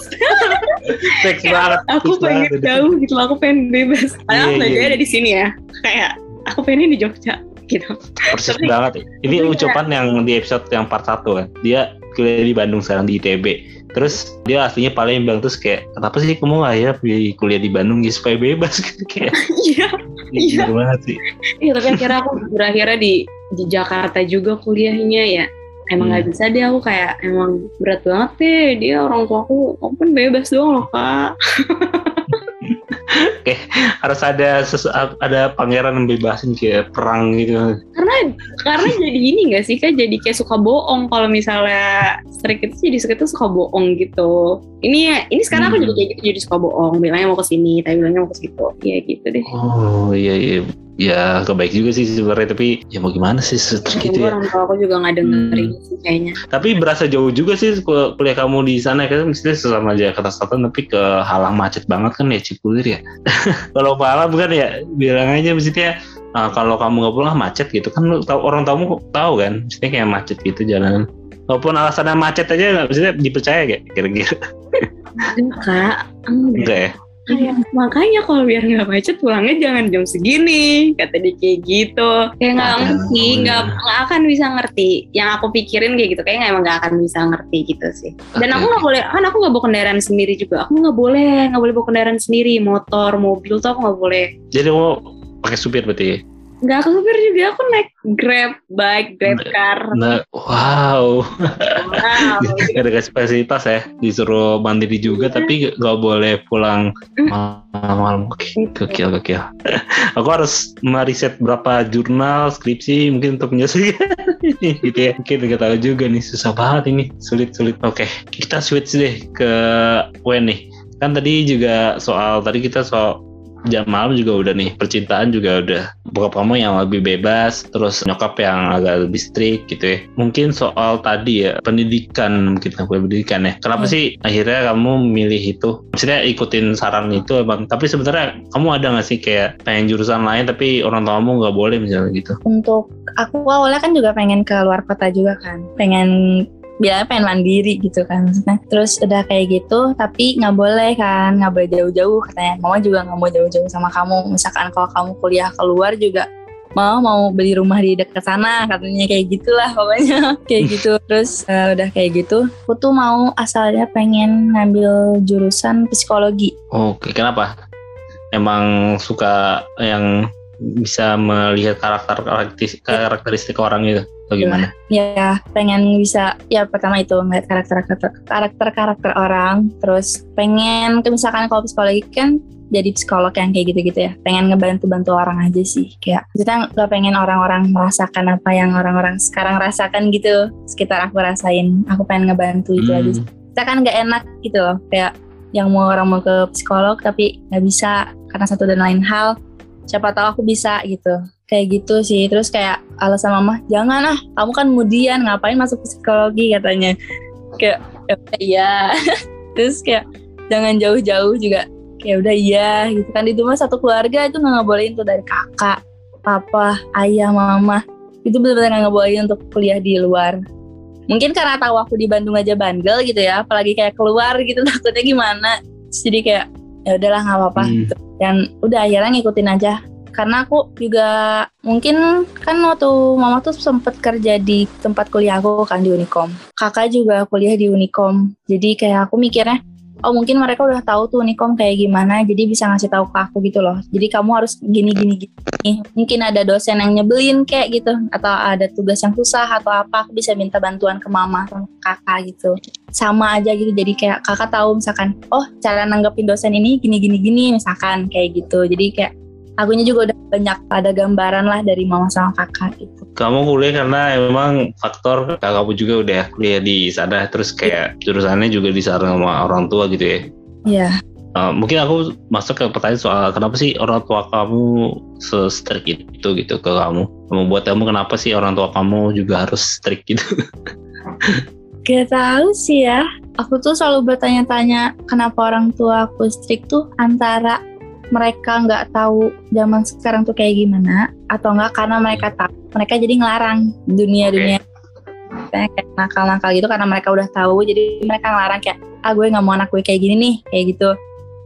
fix banget. aku pengen jauh gitu loh, aku pengen bebas. Padahal Iya, Atma iya. Ada di sini ya. Kayak aku pengen di Jogja gitu. Persis Tapi- banget. Ini ucapan yang di episode yang part 1 kan. Dia kuliah di Bandung sekarang di ITB. Terus dia aslinya Palembang terus kayak kenapa sih kamu ya kuliah di Bandung ya supaya bebas gitu kayak Iya. Iya. gitu banget sih. Iya tapi akhirnya aku berakhirnya di di Jakarta juga kuliahnya ya. Emang nggak Hmm. bisa deh aku kayak emang berat banget deh dia orang tua aku aku kan bebas doang loh kak. Harus ada sesu- ada pangeran yang bebasin kayak perang gitu. Karena karena jadi ini nggak sih kak jadi kayak suka bohong kalau misalnya strik itu jadi suka itu suka bohong gitu. Ini ya ini sekarang aku Hmm. jadi kayak gitu jadi suka bohong bilangnya mau ke sini tapi bilangnya mau ke situ. Iya gitu deh. Oh iya iya. Ya kebaik juga sih sebenarnya tapi ya mau gimana sih gitu ya. orang tua aku juga nggak dengerin sih kayaknya. Tapi berasa jauh juga sih kul- kuliah kamu di sana kan mestinya selama Jakarta Selatan tapi ke halang macet banget kan ya Cipulir ya. kalau Pahala bukan ya bilang aja mestinya ah, kalau kamu nggak pulang macet gitu kan lu tahu orang tamu tahu kan mestinya kayak macet gitu jalanan. Walaupun alasannya macet aja nggak mestinya dipercaya kayak kira-kira. Enggak. enggak ya. Kayak, makanya kalau biar nggak macet pulangnya jangan jam segini kata dia kayak gitu. Kayak nggak Ah, ngerti nggak nggak akan bisa ngerti. Yang aku pikirin kayak gitu kayak emang nggak akan bisa ngerti gitu sih. Dan Oke, aku nggak boleh kan aku nggak bawa kendaraan sendiri juga. Aku nggak boleh nggak boleh bawa kendaraan sendiri. Motor mobil tuh aku nggak boleh. Jadi kamu pakai supir berarti? Nggak aku supir juga aku naik grab bike grab car. Nah, wow. wow. Gak ada fasilitas ya disuruh mandiri juga tapi nggak boleh pulang malam-malam. Oke gokil gokil. Aku harus meriset berapa jurnal skripsi mungkin untuk menyelesaikan gitu ya. Mungkin nggak tahu juga nih susah banget ini. Sulit sulit. Oke kita switch deh ke Wen nih. Kan tadi juga soal tadi kita soal jam malam juga udah nih percintaan juga udah. Bokap kamu yang lebih bebas terus nyokap yang agak lebih strict gitu ya. Mungkin soal tadi ya pendidikan mungkin aku pendidikan ya. Kenapa Hmm. sih akhirnya kamu milih itu? Maksudnya ikutin saran itu emang tapi sebenarnya kamu ada nggak sih kayak pengen jurusan lain tapi orang tua kamu nggak boleh misalnya gitu? Untuk aku awalnya kan juga pengen ke luar kota juga kan. Pengen bilangnya pengen mandiri gitu kan maksudnya. Terus udah kayak gitu tapi nggak boleh kan, nggak boleh jauh-jauh katanya. Mama juga nggak mau jauh-jauh sama kamu. Misalkan kalau kamu kuliah keluar juga mau mau beli rumah di dekat sana katanya kayak gitulah pokoknya kayak gitu terus eh, udah kayak gitu aku tuh mau asalnya pengen ngambil jurusan psikologi oke kenapa emang suka yang bisa melihat karakter karakteristik, karakteristik orang itu atau gimana ya pengen bisa ya pertama itu ngeliat karakter karakter karakter karakter orang terus pengen misalkan kalau psikologi kan jadi psikolog yang kayak gitu-gitu ya pengen ngebantu bantu orang aja sih kayak kita nggak pengen orang-orang merasakan apa yang orang-orang sekarang rasakan gitu sekitar aku rasain aku pengen ngebantu itu Hmm. aja sih. kita kan nggak enak gitu loh kayak yang mau orang mau ke psikolog tapi nggak bisa karena satu dan lain hal siapa tahu aku bisa gitu. Kayak gitu sih. Terus kayak alasan mama jangan ah kamu kan kemudian ngapain masuk psikologi katanya. Kayak "Ya iya. Terus kayak jangan jauh-jauh juga. Kayak udah iya gitu kan. Di rumah satu keluarga itu nggak ngebolehin tuh dari kakak papa ayah mama. Itu benar-benar nggak ngebolehin untuk kuliah di luar. Mungkin karena tahu aku di Bandung aja bandel gitu ya apalagi kayak keluar gitu takutnya gimana. Jadi kayak ya udahlah nggak apa-apa. Hmm. gitu dan udah akhirnya ngikutin aja. Karena aku juga mungkin kan waktu mama tuh sempet kerja di tempat kuliah aku kan di Unicom. Kakak juga kuliah di Unicom. Jadi kayak aku mikirnya oh mungkin mereka udah tahu tuh Unicom kayak gimana jadi bisa ngasih tahu ke aku gitu loh. Jadi kamu harus gini gini gini mungkin ada dosen yang nyebelin kayak gitu atau ada tugas yang susah atau apa aku bisa minta bantuan ke mama atau kakak gitu. Sama aja gitu jadi kayak kakak tahu misalkan oh cara nanggepin dosen ini gini gini gini misalkan kayak gitu. Jadi kayak akunya juga udah banyak ada gambaran lah dari mama sama kakak gitu. Kamu kuliah karena emang faktor kakak kamu juga udah kuliah di sana terus kayak jurusannya juga disarankan sama orang tua gitu ya? Iya. Uh, mungkin aku masuk ke pertanyaan soal kenapa sih orang tua kamu se-strict itu gitu ke kamu? Membuat kamu kenapa sih orang tua kamu juga harus strict gitu? Gak tahu sih ya. Aku tuh selalu bertanya-tanya kenapa orang tua aku strict tuh antara mereka nggak tahu zaman sekarang tuh kayak gimana atau enggak karena mereka tahu mereka jadi ngelarang dunia-dunia kayak kayak nakal-nakal gitu karena mereka udah tahu jadi mereka ngelarang kayak ah gue nggak mau anak gue kayak gini nih kayak gitu.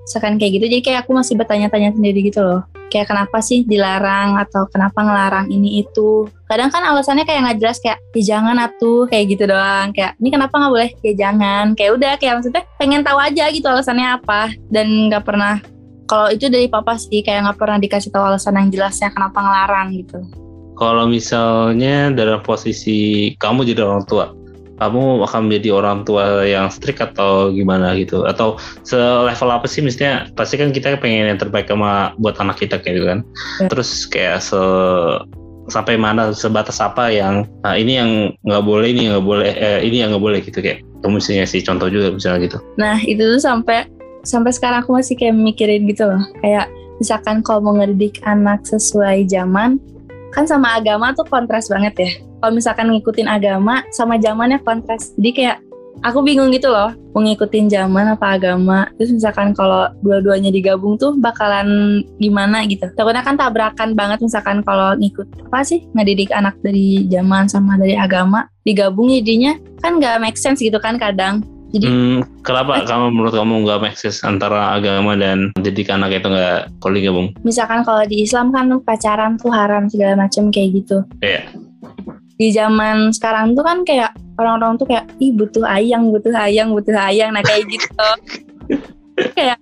Sekan kayak gitu jadi kayak aku masih bertanya-tanya sendiri gitu loh. Kayak kenapa sih dilarang? atau kenapa ngelarang ini itu? Kadang kan alasannya kayak nggak jelas kayak ya jangan atuh kayak gitu doang. Kayak ini kenapa nggak boleh? Ya jangan. Kayak udah kayak maksudnya pengen tahu aja gitu alasannya apa dan nggak pernah kalau itu dari papa sih kayak nggak pernah dikasih tahu alasan yang jelasnya kenapa ngelarang gitu. Kalau misalnya dalam posisi kamu jadi orang tua kamu akan menjadi orang tua yang strict atau gimana gitu? Atau selevel apa sih? Misalnya pasti kan kita pengen yang terbaik sama buat anak kita kayak gitu kan? Ya. terus kayak se sampai mana sebatas apa yang nah ini yang nggak boleh ini nggak boleh eh, ini yang nggak boleh gitu kayak. Kamu misalnya sih contoh juga misalnya gitu. Nah itu tuh sampai sampai sekarang aku masih kayak mikirin gitu loh. Kayak misalkan kalau mau ngedidik anak sesuai zaman, kan sama agama tuh kontras banget ya. Kalau misalkan ngikutin agama sama zamannya kontras. Jadi kayak aku bingung gitu loh, mau zaman apa agama. Terus misalkan kalau dua-duanya digabung tuh bakalan gimana gitu. Takutnya kan tabrakan banget misalkan kalau ngikut apa sih ngedidik anak dari zaman sama dari agama digabung jadinya kan nggak make sense gitu kan kadang. Jadi Hmm, kenapa kamu menurut kamu nggak sense antara agama dan didik anak itu nggak digabung? misalkan kalau di Islam kan pacaran tuh haram segala macam kayak gitu. Iya. Di zaman sekarang tuh kan kayak orang-orang tuh kayak ih butuh ayang, butuh ayang, butuh ayang, nah kayak gitu. kayak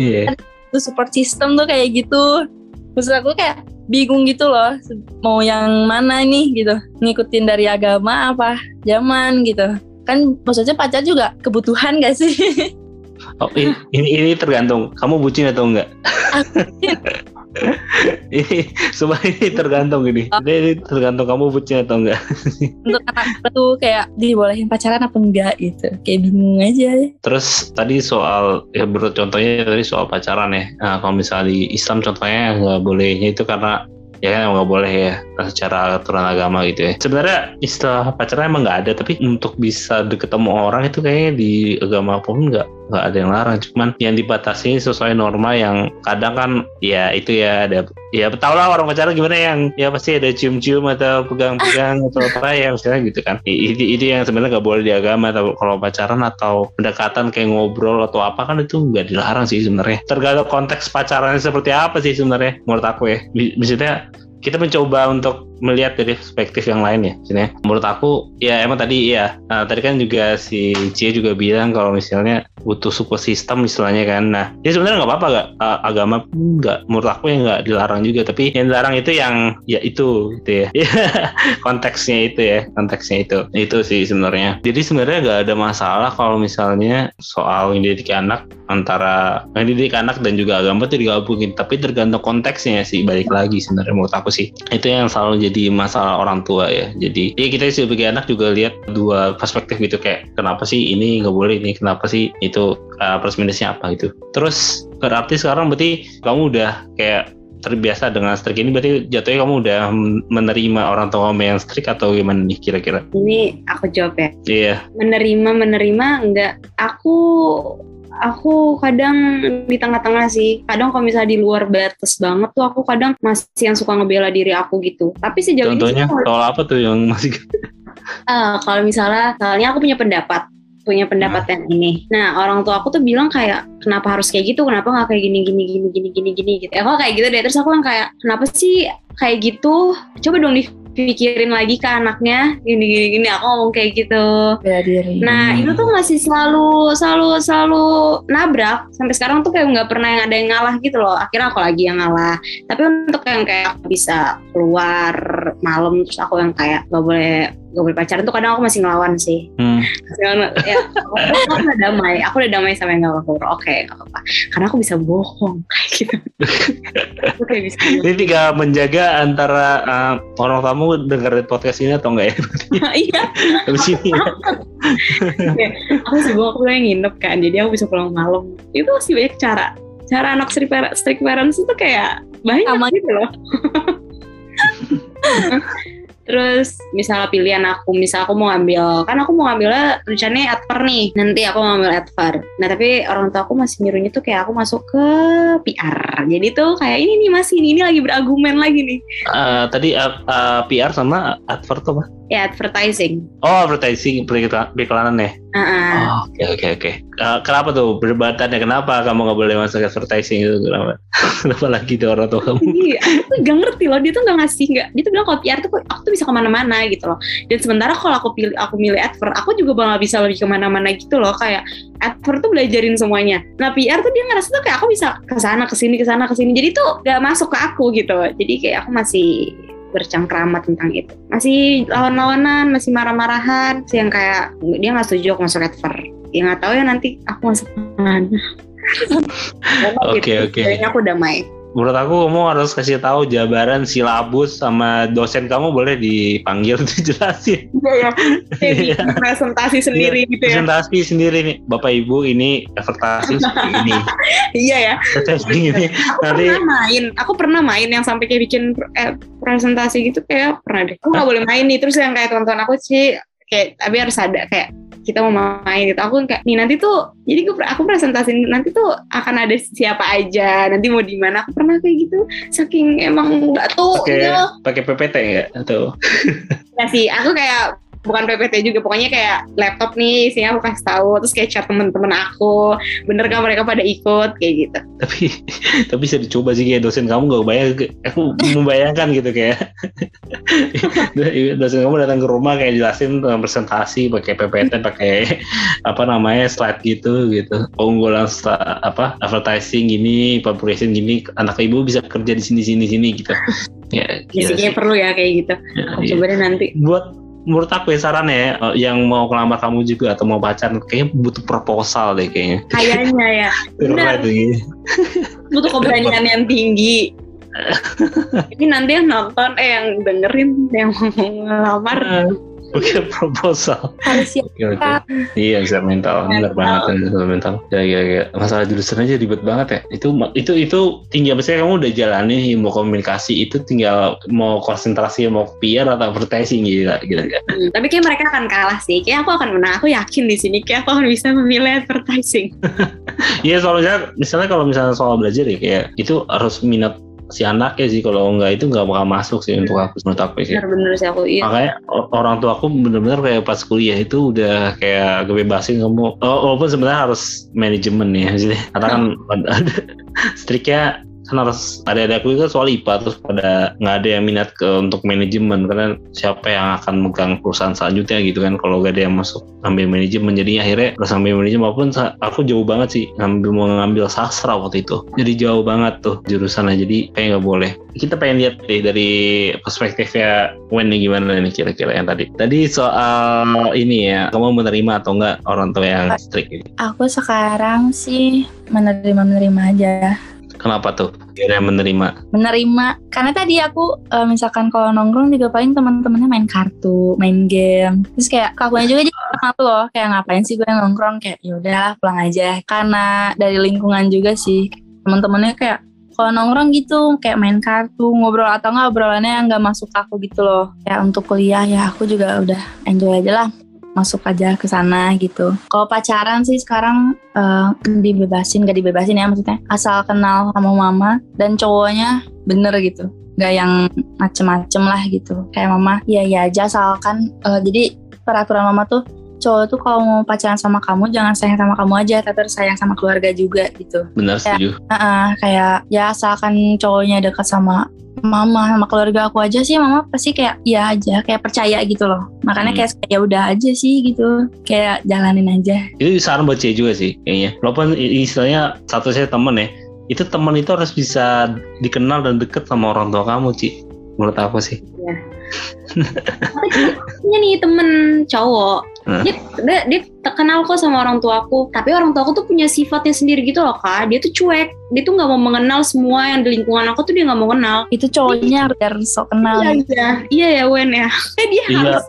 Iya. tuh support system tuh kayak gitu. Maksud aku kayak bingung gitu loh, mau yang mana nih gitu, ngikutin dari agama apa zaman gitu. Kan maksudnya pacar juga kebutuhan gak sih? Oh, ini, ini ini tergantung kamu bucin atau enggak. ini semua ini tergantung ini. Ini tergantung kamu bucin atau enggak. Untuk anak tuh kayak dibolehin pacaran apa enggak gitu. Kayak bingung aja. Terus tadi soal ya menurut contohnya tadi soal pacaran ya. Nah, kalau misalnya di Islam contohnya nggak bolehnya itu karena ya kan nggak boleh ya secara aturan agama gitu ya. Sebenarnya istilah pacaran emang nggak ada tapi untuk bisa deket sama orang itu kayaknya di agama pun nggak nggak ada yang larang cuman yang dibatasi sesuai norma yang kadang kan ya itu ya ada ya tau lah orang pacaran gimana yang ya pasti ada cium-cium atau pegang-pegang atau apa ya misalnya gitu kan. Itu itu yang sebenarnya nggak boleh di agama atau kalau pacaran atau pendekatan kayak ngobrol atau apa kan itu nggak dilarang sih sebenarnya. Tergantung konteks pacarannya seperti apa sih sebenarnya menurut aku ya. Misalnya kita mencoba untuk melihat dari perspektif yang lain ya sini menurut aku ya emang tadi ya nah, tadi kan juga si Cie juga bilang kalau misalnya butuh support system istilahnya kan. Nah ya sebenarnya nggak apa-apa gak uh, agama nggak menurut aku ya nggak dilarang juga. Tapi yang dilarang itu yang ya itu gitu ya. Konteksnya itu ya konteksnya itu. Itu sih sebenarnya. Jadi sebenarnya nggak ada masalah kalau misalnya soal mendidik anak antara mendidik anak dan juga agama itu digabungin. Tapi tergantung konteksnya sih balik lagi sebenarnya menurut aku sih. Itu yang selalu jadi masalah orang tua ya jadi ya kita sebagai anak juga lihat dua perspektif gitu kayak kenapa sih ini nggak boleh ini kenapa sih itu uh, plus minusnya apa gitu terus berarti sekarang berarti kamu udah kayak terbiasa dengan strik ini berarti jatuhnya kamu udah menerima orang tua kamu yang strik atau gimana nih kira-kira? Ini aku jawab ya. Iya. Menerima menerima enggak? Aku aku kadang di tengah-tengah sih. Kadang kalau misalnya di luar batas banget tuh aku kadang masih yang suka ngebela diri aku gitu. Tapi sejauh Contohnya, ini Contohnya soal apa tuh yang masih uh, kalau misalnya soalnya aku punya pendapat punya pendapat yang ini. Nah orang tua aku tuh bilang kayak kenapa harus kayak gitu, kenapa nggak kayak gini gini gini gini gini gini gitu. Ya kok kayak gitu deh. Terus aku yang kayak kenapa sih kayak gitu? Coba dong di pikirin lagi ke anaknya gini gini gini aku ngomong kayak gitu. Bela diri. Nah itu tuh masih selalu selalu selalu nabrak. Sampai sekarang tuh kayak nggak pernah yang ada yang ngalah gitu loh. Akhirnya aku lagi yang ngalah. Tapi untuk yang kayak bisa keluar malam terus aku yang kayak gak boleh gak boleh pacaran tuh kadang aku masih ngelawan sih Hmm. ya aku, aku udah damai aku udah damai sama yang gak aku oke gak apa-apa karena aku bisa bohong kayak gitu aku kayak bisa bohong. Ini tinggal menjaga antara uh, orang tamu dengerin podcast ini atau enggak ya? iya Habis ini ya. aku sih bohong aku yang nginep kan jadi aku bisa pulang malam itu masih banyak cara cara anak strict parents, strict parents itu kayak banyak Sama. gitu loh Terus misalnya pilihan aku, misal aku mau ngambil, kan aku mau ngambilnya rencananya adver nih, nanti aku mau ngambil adver. Nah tapi orang tua aku masih nyuruhnya tuh kayak aku masuk ke PR. Jadi tuh kayak ini nih masih ini, ini lagi berargumen lagi nih. Uh, tadi uh, uh, PR sama advert apa? Ya advertising. Oh, advertising beriklanan ya. Oh, Oke oke oke. Kenapa tuh perdebatannya? Kenapa kamu nggak boleh masuk advertising itu? Kenapa? kenapa lagi tuh orang tua kamu? Iya, aku gak ngerti loh. Dia tuh gak ngasih nggak. Dia tuh bilang kalau PR tuh aku tuh bisa ke mana-mana gitu loh. Dan sementara kalau aku pilih aku milih advert, aku juga bakal bisa lebih ke mana-mana gitu loh. Kayak advert tuh belajarin semuanya. Nah PR tuh dia ngerasa tuh kayak aku bisa ke sana, ke sini, ke sana, ke sini. Jadi tuh gak masuk ke aku gitu. Jadi kayak aku masih bercengkrama tentang itu. Masih lawan-lawanan, masih marah-marahan. Masih yang kayak dia nggak setuju aku masuk advert. Ya nggak tahu ya nanti aku masuk mana. Oke, Gitu. oke. Kayaknya aku damai. Menurut aku kamu harus kasih tahu jabaran silabus sama dosen kamu boleh dipanggil dijelasin. Iya ya, bikin presentasi sendiri gitu ya. Presentasi sendiri nih, Bapak Ibu ini advertising seperti ini, Iya ya. advertising ini. Aku Nanti pernah main, aku pernah main yang sampai kayak bikin eh, presentasi gitu kayak pernah deh. Aku nggak boleh main nih, terus yang kayak teman-teman aku sih kayak tapi harus ada kayak kita mau main gitu. Aku kayak nih nanti tuh jadi gue aku presentasi nanti tuh akan ada siapa aja, nanti mau di mana. Aku pernah kayak gitu. Saking emang nggak tuh pakai gitu. pakai PPT enggak atau Ya sih, aku kayak bukan PPT juga pokoknya kayak laptop nih isinya aku kasih tahu terus kayak chat temen-temen aku bener kan mereka pada ikut kayak gitu. Tapi tapi bisa dicoba sih kayak dosen kamu gak bayang aku membayangkan gitu kayak. Dosen kamu datang ke rumah kayak jelasin tentang presentasi pakai PPT pakai apa namanya slide gitu gitu. Keunggulan apa advertising gini publication gini anak ibu bisa kerja di sini sini sini gitu. Ya ya sih sih. perlu ya kayak gitu. Ya, aku iya. coba deh nanti. Buat menurut aku ya saran ya eh, yang mau kelamar kamu juga atau mau pacaran kayaknya butuh proposal deh kayaknya. Kayaknya ya. Benar. Butuh keberanian yang tinggi. Ini nanti yang nonton, eh yang dengerin, yang mau ngelamar. Oke proposal. Harus siap. Oke oke. Iya bisa mental, benar banget bisa mental. Ya ya ya. Masalah jurusan aja ribet banget ya. Itu itu itu tinggal misalnya kamu udah jalanin ilmu komunikasi itu tinggal mau konsentrasi mau PR atau advertising gila gila. Hmm, tapi kayak mereka akan kalah sih. Kayak aku akan menang. Aku yakin di sini kayak aku akan bisa memilih advertising. Iya soalnya misalnya kalau misalnya soal belajar ya kayak itu harus minat si anaknya sih kalau enggak itu nggak bakal masuk sih untuk aku menurut aku sih. Bener-bener sih aku. Iya. makanya orang tua aku bener-bener kayak pas kuliah itu udah kayak kebebasin kamu oh, walaupun sebenarnya harus manajemen ya maksudnya karena kan ada striknya kan harus ada ada aku kan soal IPA terus pada nggak ada yang minat ke untuk manajemen. Karena siapa yang akan megang perusahaan selanjutnya gitu kan. Kalau gak ada yang masuk ambil manajemen. Jadi akhirnya harus ambil manajemen walaupun sa- aku jauh banget sih ngambil mau ngambil sastra waktu itu. Jadi jauh banget tuh jurusannya. Jadi kayak nggak boleh. Kita pengen lihat deh dari perspektifnya Wen nih gimana nih kira-kira yang tadi. Tadi soal ini ya kamu menerima atau enggak orang tua yang strict ini Aku sekarang sih menerima-menerima aja. Kenapa tuh? Kira menerima? Menerima. Karena tadi aku eh, misalkan kalau nongkrong juga paling teman-temannya main kartu, main game. Terus kayak kakunya juga jadi malu loh, kayak ngapain sih gue nongkrong? Kayak yaudah pulang aja. Karena dari lingkungan juga sih. Teman-temannya kayak kalau nongkrong gitu kayak main kartu ngobrol atau nggak obrolannya nggak masuk aku gitu loh. Kayak untuk kuliah ya aku juga udah enjoy aja lah masuk aja ke sana gitu. Kalau pacaran sih sekarang eh, dibebasin gak dibebasin ya maksudnya. Asal kenal sama mama dan cowoknya bener gitu. Nggak yang macem-macem lah gitu. Kayak mama iya iya aja asalkan eh, jadi peraturan mama tuh cowok tuh kalau mau pacaran sama kamu jangan sayang sama kamu aja tapi harus sayang sama keluarga juga gitu. Benar setuju. Heeh, kayak ya asalkan cowoknya dekat sama mama sama keluarga aku aja sih mama pasti kayak iya aja kayak percaya gitu loh. Makanya Hmm. kayak ya udah aja sih gitu. Kayak jalanin aja. Itu saran buat cewek juga sih kayaknya. Walaupun istilahnya satu saya temen ya itu temen itu harus bisa dikenal dan deket sama orang tua kamu Ci menurut aku sih. Punya nih temen cowok. Hmm. dia, dia, dia terkenal kok sama orang tuaku. Tapi orang tuaku tuh punya sifatnya sendiri gitu loh kak. Dia tuh cuek. Dia tuh nggak mau mengenal semua yang di lingkungan aku tuh dia nggak mau kenal. Itu cowoknya biar sok kenal. Iya iya. Iya ya Wen ya. Eh, dia Iya. harus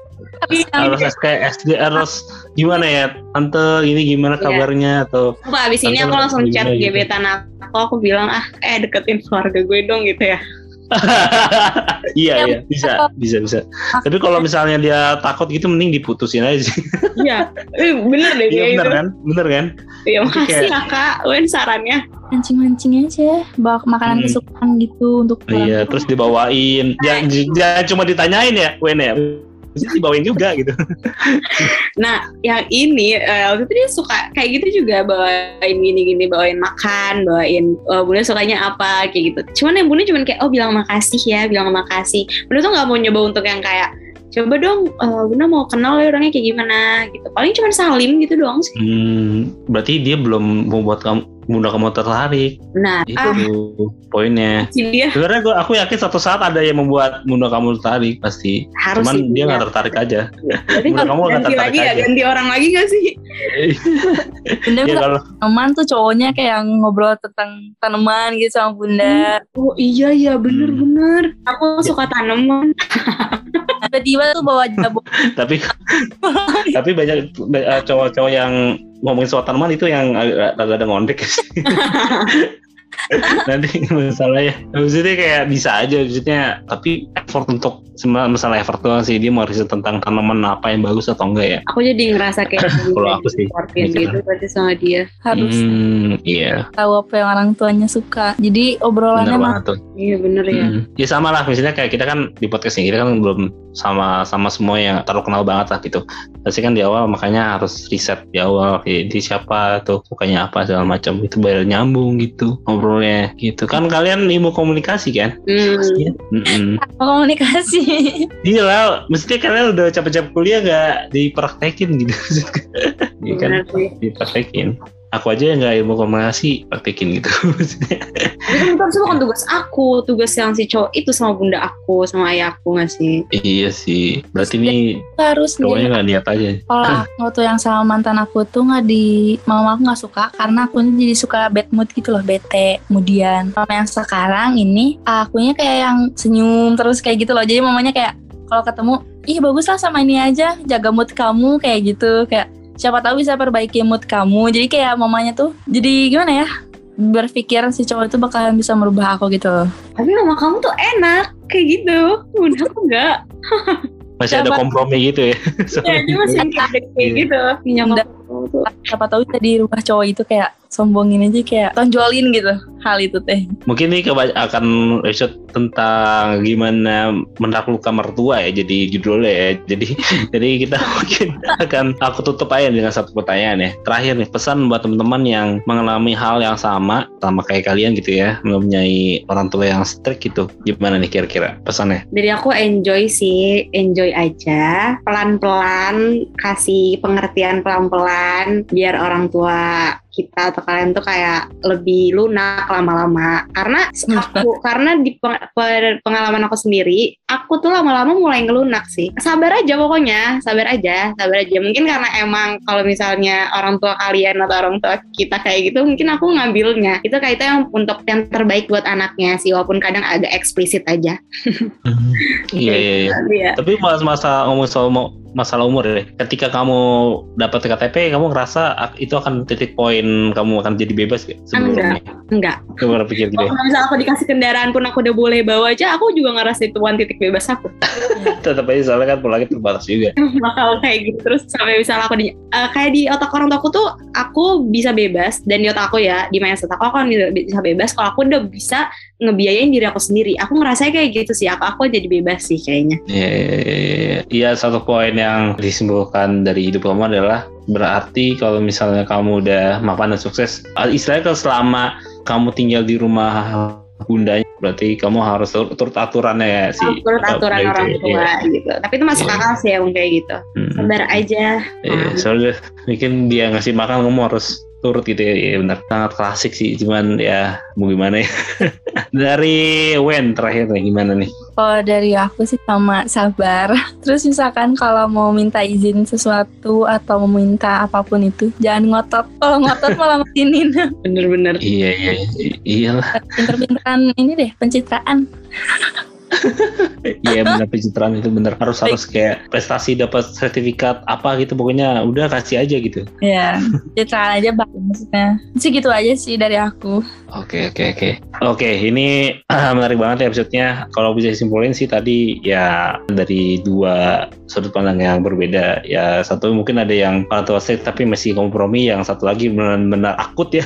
harus SK SD harus gimana ya? Tante ini gimana Iya. kabarnya? Atau Apa abis ini aku langsung chat gitu. gebetan aku. Aku bilang ah eh deketin keluarga gue dong gitu ya iya Ya, iya. Bisa bisa bisa. Tapi kalau misalnya dia takut gitu mending diputusin aja sih. Iya. Eh, bener deh iya bener itu kan? Bener kan? Ya Itu makasih ya kak Wen sarannya. Mancing-mancing aja. Bawa makanan Hmm. kesukaan gitu untuk iya terus dibawain. Jangan, jangan cuma ditanyain ya Wen ya Mesti dibawain juga gitu Nah, yang ini eh, waktu itu dia suka kayak gitu juga bawain gini-gini, bawain makan, bawain eh, bunda sukanya apa kayak gitu. Cuman yang bunda cuman kayak oh bilang makasih ya, bilang makasih. Bunda tuh nggak mau nyoba untuk yang kayak coba dong eh, bunda mau kenal ya orangnya kayak gimana gitu. Paling cuman salim gitu doang sih. hmm, berarti dia belum membuat kamu bunda kamu tertarik Nah, itu ah poinnya dia sebenarnya gua- aku yakin satu saat ada yang membuat bunda kamu tertarik pasti harus cuman sih dia ya. nggak tertarik aja Tapi bunda kamu nggak ganti tertarik lagi ya, aja. ganti orang lagi gak sih? bunda ya kalau teman tuh cowoknya kayak yang ngobrol tentang tanaman gitu sama bunda Oh iya iya bener-bener. Aku suka tanaman. tiba-tiba tuh bawa jabu tapi tapi banyak eh, cowok-cowok yang ngomongin soal tanaman itu yang agak ada ngondek sih. nanti masalahnya maksudnya kayak bisa aja maksudnya tapi effort untuk semua masalah effort doang sih dia mau riset tentang tanaman apa yang bagus atau enggak ya Aku jadi ngerasa kayak Kalau aku sih, gitu berarti sama dia. harus hmm, iya tahu apa yang orang tuanya suka jadi obrolannya mah banget tuh Iya bener ya. Hmm. Ya sama lah, misalnya kayak kita kan di podcast ini kita kan belum sama sama semua yang terlalu kenal banget lah gitu. Pasti kan di awal makanya harus riset di awal di siapa tuh sukanya apa segala macam itu biar nyambung gitu ngobrolnya gitu. Kan kalian ilmu komunikasi kan? Hmm. Iya. Mm-mm. komunikasi Iya lah, mestinya kalian udah capek-capek kuliah gak dipraktekin gitu. Iya kan? Dipraktekin. Aku aja yang nggak ilmu komunikasi praktekin gitu. Tapi kan itu bukan tugas aku, tugas yang si cowok itu sama bunda aku, sama ayah aku nggak sih? iya sih. Berarti ini harus cowoknya nggak niat aja. Kalau aku tuh yang sama mantan aku tuh nggak di mama aku nggak suka karena aku jadi suka bad mood gitu loh bete kemudian. Mama yang sekarang ini akunya kayak yang senyum terus kayak gitu loh. Jadi mamanya kayak kalau ketemu ih bagus lah sama ini aja jaga mood kamu kayak gitu. Kayak siapa tahu bisa perbaiki mood kamu jadi kayak mamanya tuh jadi gimana ya berpikir si cowok itu bakalan bisa merubah aku gitu Tapi mama kamu tuh enak, kayak gitu. Bunda aku nggak. masih ada Siapa- kompromi gitu ya Ya, dia masih kayak kayak gitu. Tuh. siapa tahu bisa dirubah cowok itu kayak sombongin aja kayak tonjolin gitu hal itu teh. Mungkin ini akan episode tentang gimana menaklukkan mertua ya jadi judulnya ya. Jadi jadi kita mungkin akan aku tutup aja dengan satu pertanyaan ya. Terakhir nih pesan buat teman-teman yang mengalami hal yang sama sama kayak kalian gitu ya mempunyai orang tua yang strict gitu. Gimana nih kira-kira pesannya? Dari aku enjoy sih, enjoy aja. Pelan-pelan, kasih pengertian pelan-pelan, biar orang tua kita atau kalian tuh kayak lebih lunak lama-lama. Karena aku, karena di pengalaman aku sendiri, aku tuh lama-lama mulai ngelunak sih. Sabar aja pokoknya, sabar aja, sabar aja. Mungkin karena emang kalau misalnya orang tua kalian atau orang tua kita kayak gitu, mungkin aku ngambilnya. Itu kayak itu yang untuk yang terbaik buat anaknya sih, walaupun kadang agak eksplisit aja. iya iya iya Iya. tapi mas masa ngomong soal masalah umur ya ketika kamu dapat KTP kamu ngerasa itu akan titik poin kamu akan jadi bebas gak sebelumnya Enggak. Kamu pernah pikir gitu ya Kalau misalnya aku dikasih kendaraan pun aku udah boleh bawa aja, aku juga ngerasa itu one titik bebas aku. tetap aja soalnya kan pulangnya terbatas juga Bakal kayak gitu terus sampai misalnya aku di eh, kayak di otak orang tua aku tuh aku bisa bebas dan di otak aku ya di mindset aku aku kan bisa bebas kalau aku udah bisa ngebiayain diri aku sendiri. Aku ngerasa kayak gitu sih. Aku aku jadi bebas sih kayaknya. Iya, iya, iya. Iya, satu poin yang disimpulkan dari hidup kamu adalah berarti kalau misalnya kamu udah mapan dan sukses, ah, istilahnya kalau selama kamu tinggal di rumah bundanya, berarti kamu harus tur- turut aturannya ya sih. Turut aturan orang iya. tua gitu. Tapi itu masuk Iya. akal sih emang kayak gitu. Hmm. Sabar aja. Iya, soalnya mungkin dia ngasih makan kamu harus turut gitu ya, Iya, benar sangat klasik sih cuman ya mau gimana ya dari Wen terakhir nih gimana nih Kalau dari aku sih sama sabar. Terus misalkan kalau mau minta izin sesuatu atau mau minta apa pun itu, jangan ngotot. Kalau ngotot malah matinin. Bener-bener. iya iya iyalah Pinter-pinteran ini deh, pencitraan. Iya benar pencitraan itu benar harus harus kayak prestasi dapat sertifikat apa gitu pokoknya udah kasih aja gitu. Ya, pencitraan aja bagus maksudnya. Sih gitu aja sih dari aku. Oke oke oke oke ini menarik banget ya episode-nya. Kalau bisa disimpulin sih tadi ya dari dua sudut pandang yang berbeda. Ya satu mungkin ada yang strict tapi masih kompromi. Yang satu lagi benar-benar akut ya.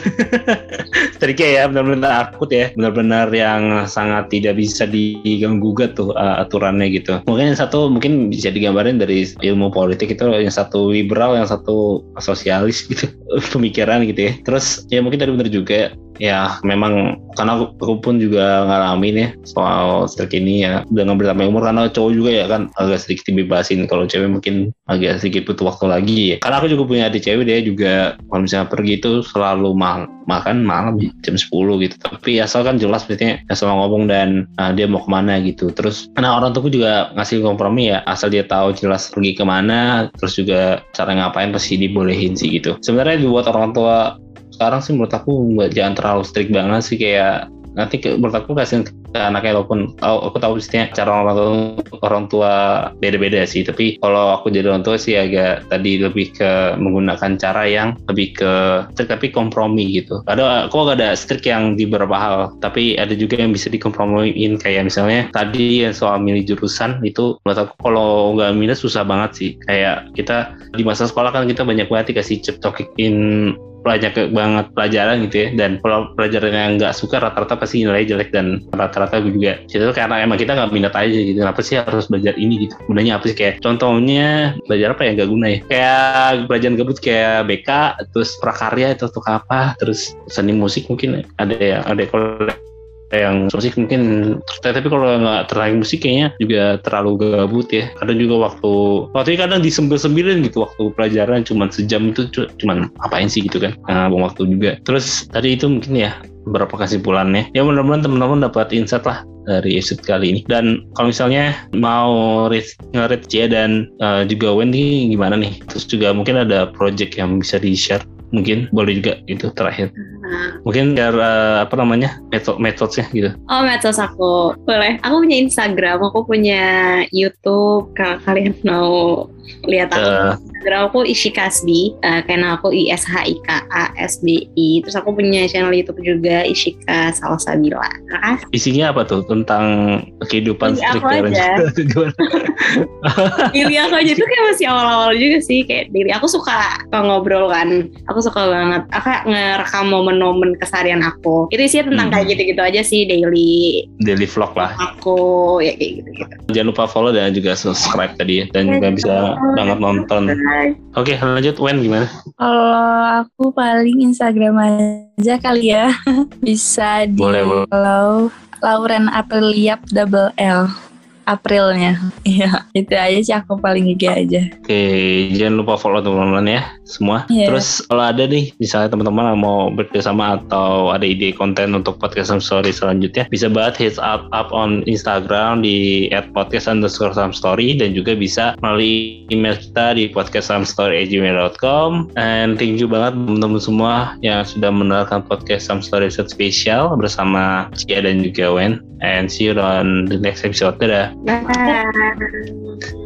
tadi kayak ya benar-benar akut ya. Benar-benar yang sangat tidak bisa diganggu gugat tuh uh, aturannya gitu. Mungkin yang satu mungkin bisa digambarin dari ilmu politik itu yang satu liberal, yang satu sosialis gitu pemikiran gitu ya. Terus ya mungkin tadi benar juga ya memang karena aku, pun juga ngalamin ya soal strik ini ya. Dengan bertambah umur karena cowok juga ya kan agak sedikit dibebasin. Kalau cewek mungkin agak sedikit butuh waktu lagi ya. Karena aku juga punya adik cewek dia juga kalau misalnya pergi itu selalu ma makan malam jam 10 gitu. Tapi asal kan jelas maksudnya asal ngomong dan uh, dia mau ke mana gitu. Terus nah orang tuaku juga ngasih kompromi ya asal dia tahu jelas pergi ke mana terus juga cara ngapain pasti dibolehin sih gitu. Sebenarnya dibuat orang tua sekarang sih menurut aku jangan terlalu strict banget sih kayak nanti ke, menurut aku kasih ke anaknya walaupun aku, aku tahu pastinya cara orang tua orang tua beda-beda sih. Tapi kalau aku jadi orang tua sih agak tadi lebih ke menggunakan cara yang lebih ke tapi kompromi gitu. Ada aku agak ada strict yang di beberapa hal tapi ada juga yang bisa dikompromiin. Kayak misalnya tadi yang soal milih jurusan itu menurut aku kalau nggak milih susah banget sih. Kayak kita di masa sekolah kan kita banyak banget dikasih cetokin banyak banget pelajaran gitu ya. Dan kalau pelajaran yang nggak suka rata-rata pasti nilai jelek dan rata-rata juga itu karena emang kita nggak minat aja gitu. Kenapa sih harus belajar ini gitu? Gunanya apa sih? Kayak contohnya belajar apa yang nggak guna ya? Kayak pelajaran gabut kayak BK terus prakarya itu untuk apa? Terus seni musik mungkin ada ya ada kalau yang musik mungkin tapi kalau nggak tertarik musik kayaknya juga terlalu gabut ya. Kadang juga waktu waktu kadang disembil-sembilin gitu waktu pelajaran cuma sejam itu cuma apain sih gitu kan nah, waktu juga. Terus tadi itu mungkin ya beberapa kesimpulannya. Ya mudah-mudahan teman-teman dapat insight lah dari episode kali ini. Dan kalau misalnya mau nge-rate Cia dan uh, juga Wendy gimana nih? Terus juga mungkin ada project yang bisa di share mungkin boleh juga itu terakhir mungkin cara apa namanya metode metodenya gitu. Oh metode aku. Boleh. Aku punya Instagram aku punya YouTube. Kalau kalian mau lihat aku uh, Instagram aku Ishikasbi. Uh, karena aku I S H I K A S B I. Terus aku punya channel YouTube juga Ishika Salsabila. Isinya apa tuh? Tentang kehidupan street parent Diri aku aja tuh kayak masih awal-awal juga sih kayak diri. Aku suka ngobrol kan. Aku suka banget. Aku ngerekam momen-momen keseharian aku. Itu sih tentang hmm. kayak gitu-gitu aja sih daily. Daily vlog lah. Aku ya kayak gitu-gitu. Jangan lupa follow dan juga subscribe tadi ya. Dan juga bisa banget nonton. Oke lanjut Wen gimana? Kalau aku paling Instagram aja kali ya. Bisa di boleh, follow Lauren Apriliap double L Aprilnya. Iya, itu aja sih aku paling IG aja. Oke, jangan lupa follow teman-teman ya semua. Yeah. Terus kalau ada nih, misalnya teman-teman mau bekerjasama atau ada ide konten untuk podcast Some Story selanjutnya, bisa banget hit up, up on Instagram di @podcast underscore some story dan juga bisa melalui email kita di podcastsamstory@gmail.com. And thank you banget teman-teman semua yang sudah mendengarkan podcast Some Story spesial bersama Cia dan juga Wen. And see you on the next episode. Dadah. Bye.